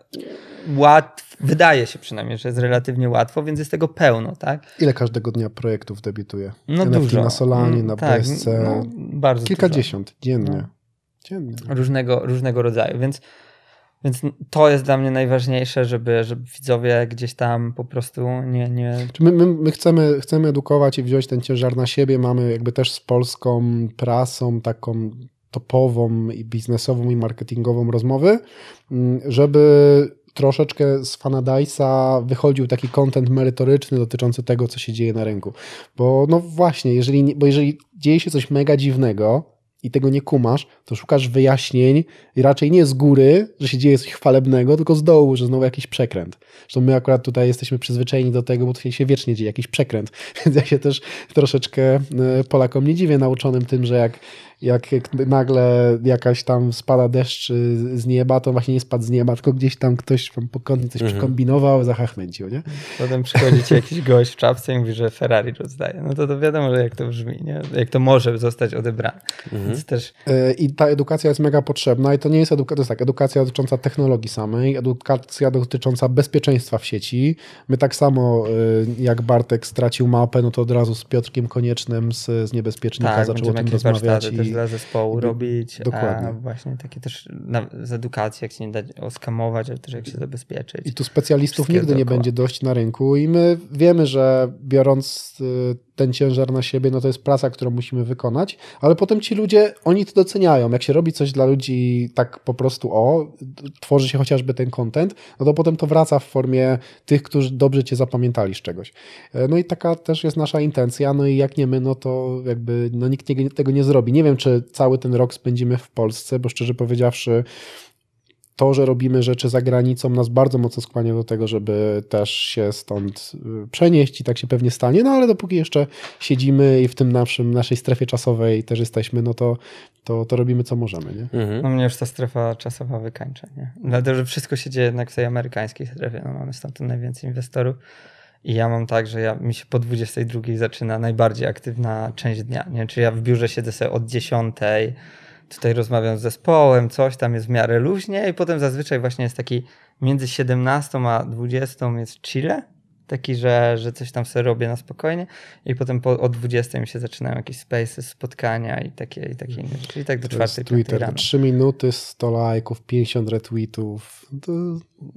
łatwo, wydaje się przynajmniej, że jest relatywnie łatwo, więc jest tego pełno, tak? Ile każdego dnia projektów debiutuje? No NFT dużo. na Solanie, Mm, na tak, BSC. no, bardzo Kilkadziesiąt dziennie. No. Dziennie. dużo. Różnego, różnego rodzaju, więc, więc to jest dla mnie najważniejsze, żeby, żeby widzowie gdzieś tam po prostu nie... nie My, my, my chcemy, chcemy edukować i wziąć ten ciężar na siebie. Mamy jakby też z polską prasą taką topową i biznesową i marketingową rozmowy, mm, żeby troszeczkę z Fanadajsa wychodził taki content merytoryczny dotyczący tego, co się dzieje na rynku. Bo no właśnie, jeżeli, bo jeżeli dzieje się coś mega dziwnego i tego nie kumasz, to szukasz wyjaśnień i raczej nie z góry, że się dzieje coś chwalebnego, tylko z dołu, że znowu jakiś przekręt. Zresztą my akurat tutaj jesteśmy przyzwyczajeni do tego, bo tu się wiecznie dzieje jakiś przekręt. Więc ja się też troszeczkę e, Polakom nie dziwię nauczonym tym, że jak, jak, nagle jakaś tam spada deszcz y, z nieba, to właśnie nie spadł z nieba, tylko gdzieś tam ktoś tam pokątnie coś Mhm. przekombinował, zachachmęcił, nie? potem przychodzi ci jakiś gość w czapce i mówi, że Ferrari rozdaje. No to, to wiadomo, że jak to brzmi, nie? jak to może zostać odebrane. Mhm. Więc też E, I ta edukacja jest mega potrzebna i to nie jest edukacja, to jest tak, edukacja dotycząca technologii samej, edukacja dotycząca bezpieczeństwa w sieci. My tak samo e, jak Bartek stracił mapę, no to od razu z Piotrkiem Koniecznym z, z Niebezpiecznika tak, zaczął o tym rozmawiać. warsztaty też dla zespołu robić. dokładnie. A właśnie takie też na, z edukacji, jak się nie dać oskamować, ale też jak się zabezpieczyć. I tu specjalistów nigdy nie dookoła. będzie dość na rynku i my wiemy, że biorąc y, ten ciężar na siebie, no to jest praca, którą musimy wykonać, ale potem ci ludzie, oni to doceniają. Jak się robi coś dla ludzi tak po prostu o, tworzy się chociażby ten content, no to potem to wraca w formie tych, którzy dobrze cię zapamiętali z czegoś. E, No i taka też jest nasza intencja, no i jak nie my, no to jakby no nikt tego nie zrobi. Nie wiem, czy cały ten rok spędzimy w Polsce, bo szczerze powiedziawszy, to, że robimy rzeczy za granicą, nas bardzo mocno skłania do tego, żeby też się stąd y, przenieść i tak się pewnie stanie. No ale dopóki jeszcze siedzimy i w tym naszym, naszej strefie czasowej też jesteśmy, no to, to, to robimy co możemy. Nie? Mhm. No mnie już ta strefa czasowa wykańcza, nie? Dlatego, że wszystko się dzieje jednak w tej amerykańskiej strefie. No, mamy stamtąd najwięcej inwestorów. I ja mam tak, że ja, mi się po 22 zaczyna najbardziej aktywna część dnia. Nie? Czy ja w biurze siedzę sobie od 10, tutaj rozmawiam z zespołem, coś tam jest w miarę luźnie i potem zazwyczaj właśnie jest taki między 17 a 20 jest chile taki, że, że coś tam sobie robię na spokojnie i potem po, o 20 mi się zaczynają jakieś spaces, spotkania i takie, i takie inne rzeczy. I tak do czwartej, Twitter, rano. 3 minuty, 100 lajków, 50 retweetów. To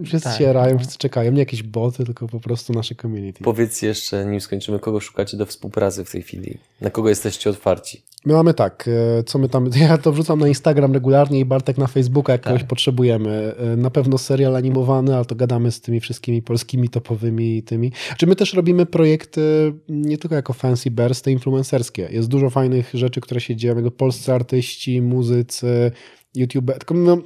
wszyscy Tak, się rają, no. wszyscy czekają. Nie jakieś boty, tylko po prostu nasze community. Powiedz jeszcze, nim skończymy, kogo szukacie do współpracy w tej chwili? Na kogo jesteście otwarci? My mamy tak, e, co my tam, ja to wrzucam na Instagram regularnie i Bartek na Facebooka, jak Tak. kogoś potrzebujemy. E, Na pewno serial animowany, ale to gadamy z tymi wszystkimi polskimi topowymi tymi. Czy my też robimy projekty nie tylko jako Fancy Bears, te influencerskie. Jest dużo fajnych rzeczy, które się dzieją, jakby polscy artyści, muzycy, YouTube. Tylko no,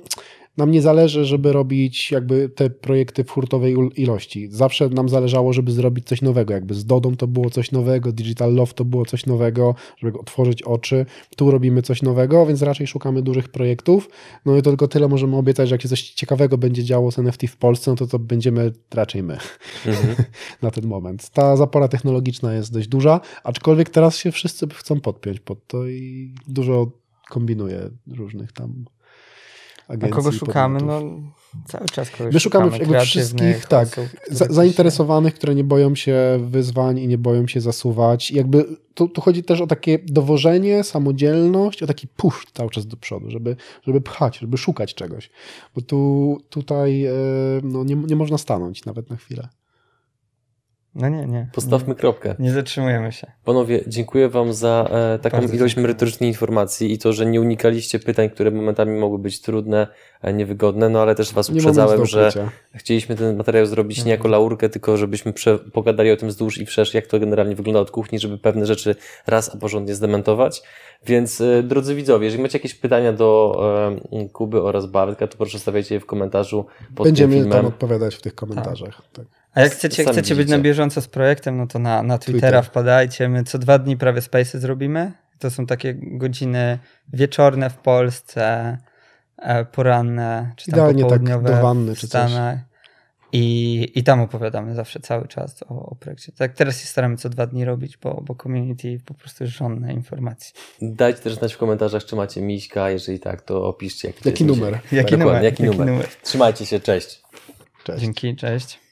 nam nie zależy, żeby robić jakby te projekty w hurtowej ilości. Zawsze nam zależało, żeby zrobić coś nowego. Jakby z Dodą to było coś nowego, Digital Love to było coś nowego, żeby otworzyć oczy. Tu robimy coś nowego, więc raczej szukamy dużych projektów. No i to tylko tyle możemy obiecać, że jak się coś ciekawego będzie działo z NFT w Polsce, no to to będziemy raczej my Mhm. na ten moment. Ta zapora technologiczna jest dość duża, aczkolwiek teraz się wszyscy chcą podpiąć pod to i dużo kombinuje różnych tam A agencji. kogo i szukamy? podmiotów. No, cały czas kogoś My szukamy kreatywnych wszystkich, tak, osób, za, zainteresowanych, które nie boją się wyzwań i nie boją się zasuwać. I Jakby tu, tu chodzi też o takie dowożenie, samodzielność, o taki push cały czas do przodu, żeby, żeby pchać, żeby szukać czegoś. Bo tu tutaj e, no, nie, nie można stanąć nawet na chwilę. No nie, nie. Postawmy kropkę. Nie, nie zatrzymujemy się. Panowie, dziękuję Wam za e, taką Bardzo ilość dziękuję. merytorycznej informacji i to, że nie unikaliście pytań, które momentami mogły być trudne, e, niewygodne, no ale też Was Nie uprzedzałem, że chcieliśmy ten materiał zrobić nie jako laurkę, tylko żebyśmy prze- pogadali o tym wzdłuż i wszerz, jak to generalnie wygląda od kuchni, żeby pewne rzeczy raz a porządnie zdementować. Więc e, drodzy widzowie, jeżeli macie jakieś pytania do e, Kuby oraz Bartka, to proszę stawiajcie je w komentarzu pod Będziemy tym tam filmem. odpowiadać w tych komentarzach. Tak. A jak chcecie, chcecie być na bieżąco z projektem, no to na, na Twittera Twitter. wpadajcie. My co dwa dni prawie Space zrobimy. To są takie godziny wieczorne w Polsce, e, poranne, czy tam Idealnie tak popołudniowe do wanny w czy coś. Stanach. I, I tam opowiadamy zawsze cały czas o, o projekcie. Tak teraz się staramy co dwa dni robić, bo, bo community po prostu jest żonne informacji. Dajcie też znać w komentarzach, czy macie miśka, jeżeli tak, to opiszcie. Jak Jaki numer? Jaki Dokładnie, numer? jaki numer. Trzymajcie się, cześć. Cześć. Dzięki, cześć.